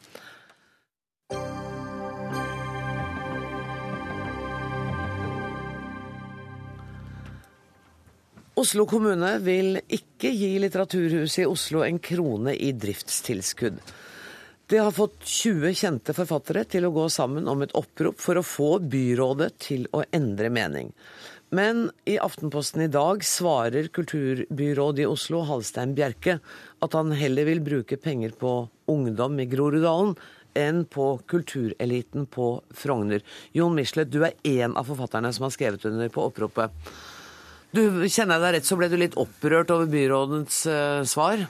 Oslo kommune vil ikke gi Litteraturhuset i Oslo en krone i driftstilskudd. Det har fått 20 kjente forfattere til å gå sammen om et opprop for å få byrådet til å endre mening. Men i Aftenposten i dag svarer kulturbyrådet i Oslo, Halstein Bjerke, at han heller vil bruke penger på ungdom i Groruddalen enn på kultureliten på Frogner. Jon Michelet, du er én av forfatterne som har skrevet under på oppropet. Du, Kjenner jeg deg rett, så ble du litt opprørt over byrådets uh, svar?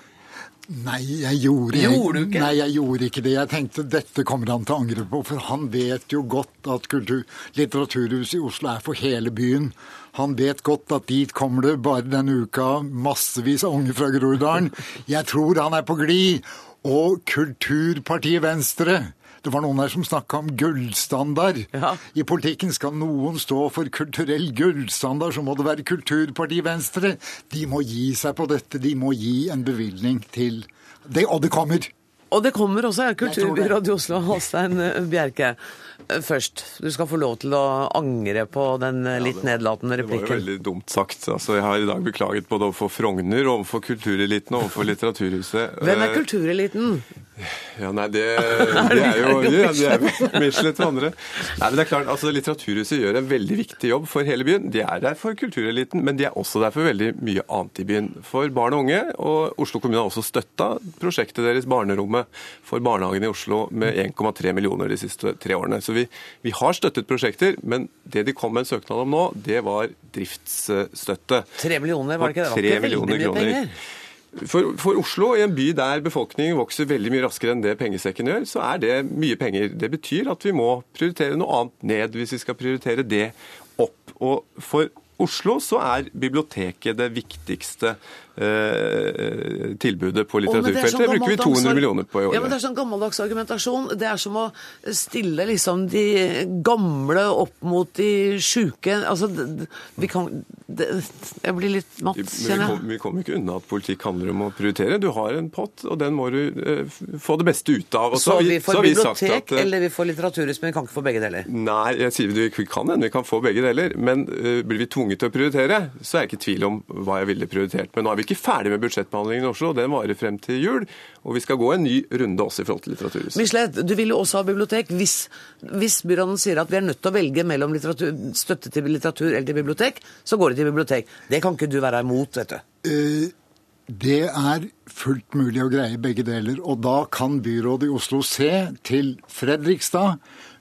Nei, jeg gjorde, Gjorde ikke? Nei, jeg gjorde ikke det. Jeg tenkte dette kommer han til å angre på, for han vet jo godt at kultur, Litteraturhuset i Oslo er for hele byen. Han vet godt at dit kommer det bare denne uka massevis av unge fra Groruddalen. Jeg tror han er på glid. Og Kulturpartiet Venstre det var noen her som snakka om gullstandard. I politikken skal noen stå for kulturell gullstandard, så må det være Kulturpartiet Venstre. De må gi seg på dette. De må gi en bevilgning til det, Og det kommer. Og det kommer også, ja. Tror i Oslo, Halstein Bjerke. Først, du skal få lov til å angre på den litt nedlatende replikken. Det var jo veldig dumt sagt. Altså, jeg har i dag beklaget både overfor Frogner, overfor kultureliten og overfor Litteraturhuset. Hvem er Eh, kultureliten? Ja, nei, <laughs> det, det er jo ja, det er Michelet til andre. Nei, men det er klart, altså Litteraturhuset gjør en veldig viktig jobb for hele byen. De er der for kultureliten, men de er også der for veldig mye annet i byen. For barn og unge. Og Oslo kommune har også støtta prosjektet deres, Barnerommet, for barnehagen i Oslo med 1,3 millioner de siste tre årene. Så vi, vi har støttet prosjekter, men det de kom med en søknad om nå, det var driftsstøtte. Tre millioner, var det ikke det? Var Tre ikke veldig millioner mye kroner. penger. For, for Oslo, i en by der befolkningen vokser veldig mye raskere enn det pengesekken gjør, så er det mye penger. Det betyr at vi må prioritere noe annet ned hvis vi skal prioritere det opp. Og for Oslo så er biblioteket det viktigste eh, tilbudet på er litteraturfeltet. sånn bruker vi 200 millioner på i året. Ja, men. Det er sånn gammeldags argumentasjon. Det er som å stille liksom de gamle opp mot de sjuke. Altså, vi kan det, Jeg blir litt matt, kjenner jeg. vi kommer ikke unna at politikk handler om å prioritere. Du har en pott, og den må du eh, få det beste ut av. Så vi får så vi sagt bibliotek, at, eh, eller vi får litteraturhus, men vi kan ikke få begge deler. Nei, jeg sier vi vi kan hende vi kan få begge deler, men blir vi tvunget til å prioritere, så er jeg ikke i tvil om hva jeg ville prioritert. Men nå er vi ikke ferdig med budsjettbehandlingen i Oslo, den varer frem til jul, og vi skal gå en ny runde også i forhold til Litteraturhuset. Michelet, du vil jo også ha bibliotek. Hvis, hvis byråden sier at vi er nødt til å velge mellom støtte til litteratur eller til bibliotek, så går det til bibliotek. Det kan ikke du være imot, vet du. Uh... Det er fullt mulig å greie begge deler. Og da kan byrådet i Oslo se til Fredrikstad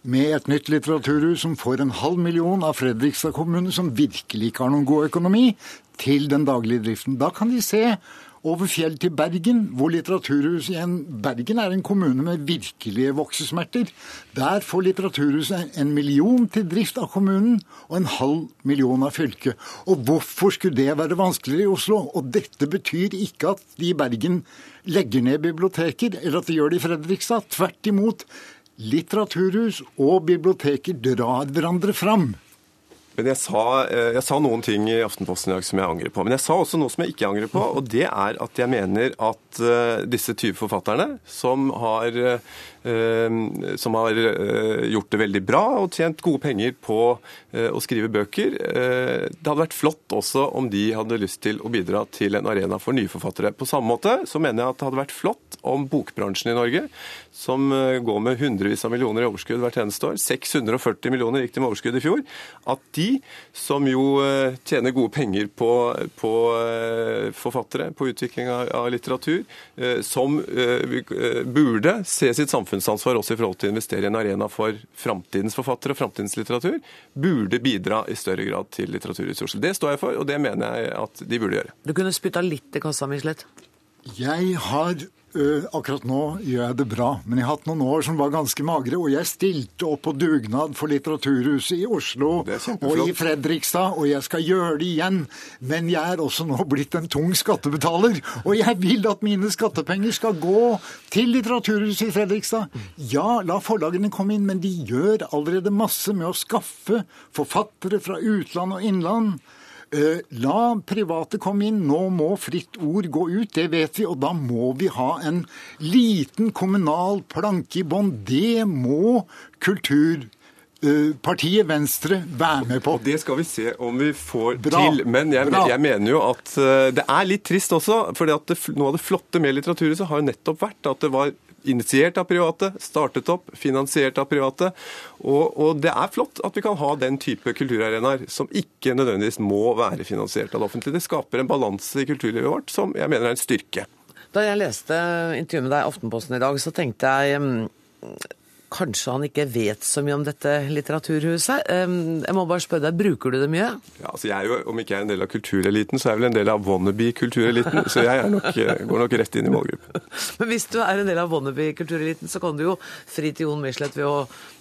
med et nytt litteraturhus som får en halv million av Fredrikstad kommune, som virkelig ikke har noen god økonomi, til den daglige driften. Da kan de se over fjell til Bergen, hvor Litteraturhuset igjen Bergen er en kommune med virkelige voksesmerter. Der får Litteraturhuset en million til drift av kommunen og en halv million av fylket. Og hvorfor skulle det være vanskeligere i Oslo? Og dette betyr ikke at de i Bergen legger ned biblioteker, eller at de gjør det i Fredrikstad. Tvert imot. Litteraturhus og biblioteker drar hverandre fram. Men jeg sa, eh, jeg sa, noen ting i Aftenposten i dag som jeg angrer på. Men jeg sa også noe som jeg ikke angrer på, og det er at jeg mener at uh, disse 20 forfatterne, som har, uh, som har uh, gjort det veldig bra og tjent gode penger på å skrive bøker Det hadde vært flott også om de hadde lyst til å bidra til en arena for nye forfattere. På samme måte så mener jeg at det hadde vært flott om bokbransjen i Norge, som går med hundrevis av millioner i overskudd hvert eneste år, 640 millioner gikk det med overskudd i fjor, at de som jo eh, tjener gode penger på, på eh, forfattere, på utvikling av, litteratur, eh, som burde se sitt samfunnsansvar også i forhold til å investere i en arena for framtidens forfattere og framtidens litteratur, burde bidra i større grad til litteraturressurser. Det står jeg for, og det mener jeg at de burde gjøre. Du kunne spytta litt i kassa, Michelet. Jeg har Uh, akkurat nå gjør jeg det bra, men jeg har hatt noen år som var ganske magre. Og jeg stilte opp på dugnad for Litteraturhuset i Oslo og i Fredrikstad, og jeg skal gjøre det igjen. Men jeg er også nå blitt en tung skattebetaler, og jeg vil at mine skattepenger skal gå til Litteraturhuset i Fredrikstad. Ja, la forlagene komme inn, men de gjør allerede masse med å skaffe forfattere fra utland og innland. Eh, la private komme inn. Nå må Fritt Ord gå ut, det vet vi. Og da må vi ha en liten kommunal planke i bånn. Det må kultur partiet Venstre være med på. Og Det skal vi se om vi får Bra. til. Men jeg, jeg, mener jo at eh, det er litt trist også. For noe av det flotte med Litteraturhuset har jo nettopp vært at det var initiert av private, startet opp, finansiert av private. Og, og, det er flott at vi kan ha den type kulturarenaer som ikke nødvendigvis må være finansiert av det offentlige. Det skaper en balanse i kulturlivet vårt som jeg mener er en styrke. Da jeg leste intervjuet med deg i Aftenposten i dag, så tenkte jeg mm, kanskje han ikke vet så mye om dette litteraturhuset. Jeg må bare spørre deg, Bruker du det mye? Ja, altså jeg er jo, Om ikke jeg er en del av kultureliten, så er jeg vel en del av wannabe-kultureliten. Så jeg nok, eh, går nok rett inn i målgruppen. <laughs> Men hvis du er en del av wannabe-kultureliten, så kan du jo fri til Jon Michelet ved å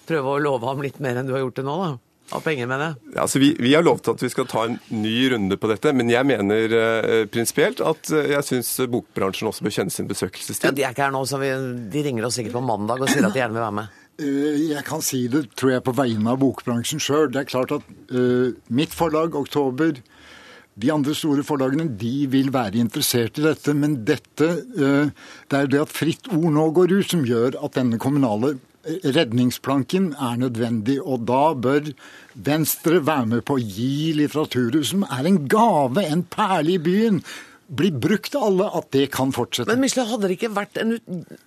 prøve å love ham litt mer enn du har gjort det nå, da? Av penger, mener jeg. Ja, altså vi, vi, har lovt at vi skal ta en ny runde på dette, men jeg mener eh, prinsipielt at eh, jeg syns bokbransjen også bør kjenne sin besøkelsestid. Ja, De er ikke her nå, så vi, de ringer oss sikkert på mandag og sier at de gjerne vil være med. Eh, jeg kan si det, tror jeg, på vegne av bokbransjen sjøl. Det er klart at uh, mitt forlag, Oktober, de andre store forlagene de vil være interessert i dette, men dette, uh, det er det at Fritt Ord nå går ut, som gjør at denne kommunale redningsplanken er nødvendig. Og da bør Venstre være med på å gi Litteraturhuset, som er en gave, en perle i byen, blir brukt av alle, at det kan fortsette. Men Michelet, hadde det ikke vært en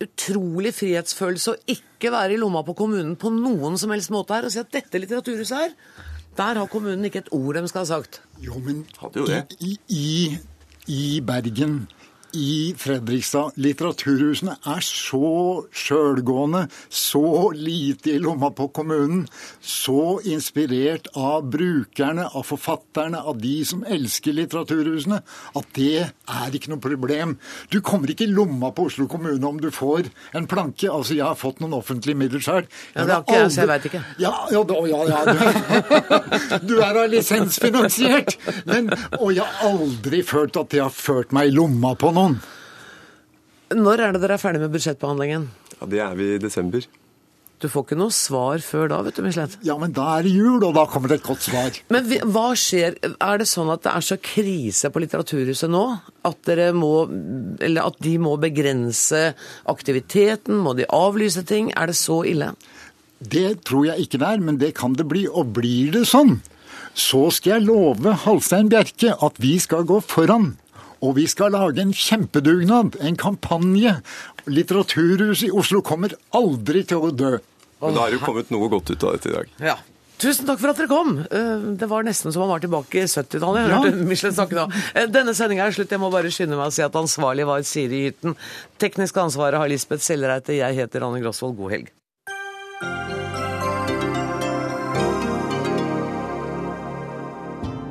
utrolig frihetsfølelse å ikke være i lomma på kommunen på noen som helst måte her, og si at dette litteraturhuset her, der har kommunen ikke et ord de skal ha sagt? Jo, men i, i, i Bergen i Fredrikstad. Litteraturhusene er så sjølgående, så lite i lomma på kommunen, så inspirert av brukerne, av forfatterne, av de som elsker litteraturhusene, at det er ikke noe problem. Du kommer ikke i lomma på Oslo kommune om du får en planke. Altså, jeg har fått noen offentlige midler sjøl. Ja, det har ikke jeg, så jeg veit ikke. Ja, ja, ja, ja du, <laughs> du er da lisensfinansiert. Men, og jeg har aldri følt at det har ført meg i lomma på noe noen. Når er det dere er ferdig med budsjettbehandlingen? Ja, Det er vi i desember. Du får ikke noe svar før da, vet du, Michelet. Ja, men da er det jul, og da kommer det et godt svar. Men hva skjer? Er det sånn at det er så krise på Litteraturhuset nå at, dere må, eller at de må begrense aktiviteten? Må de avlyse ting? Er det så ille? Det tror jeg ikke det er, men det kan det bli. Og blir det sånn, så skal jeg love Halstein Bjerke at vi skal gå foran og vi skal lage en kjempedugnad, en kampanje. Litteraturhuset i Oslo kommer aldri til å dø. Men da har det jo kommet noe godt ut av dette i dag. Ja. Tusen takk for at dere kom. Eh, Det var nesten som man var tilbake i 70-tallet. Jeg Ja. Michelin snakke da. Eh, Denne sendinga er slutt. Jeg må bare skynde meg å si at ansvarlig var Siri Hytten. Teknisk ansvaret har Lisbeth Sellereite. Jeg heter Anne Grosvold. God helg.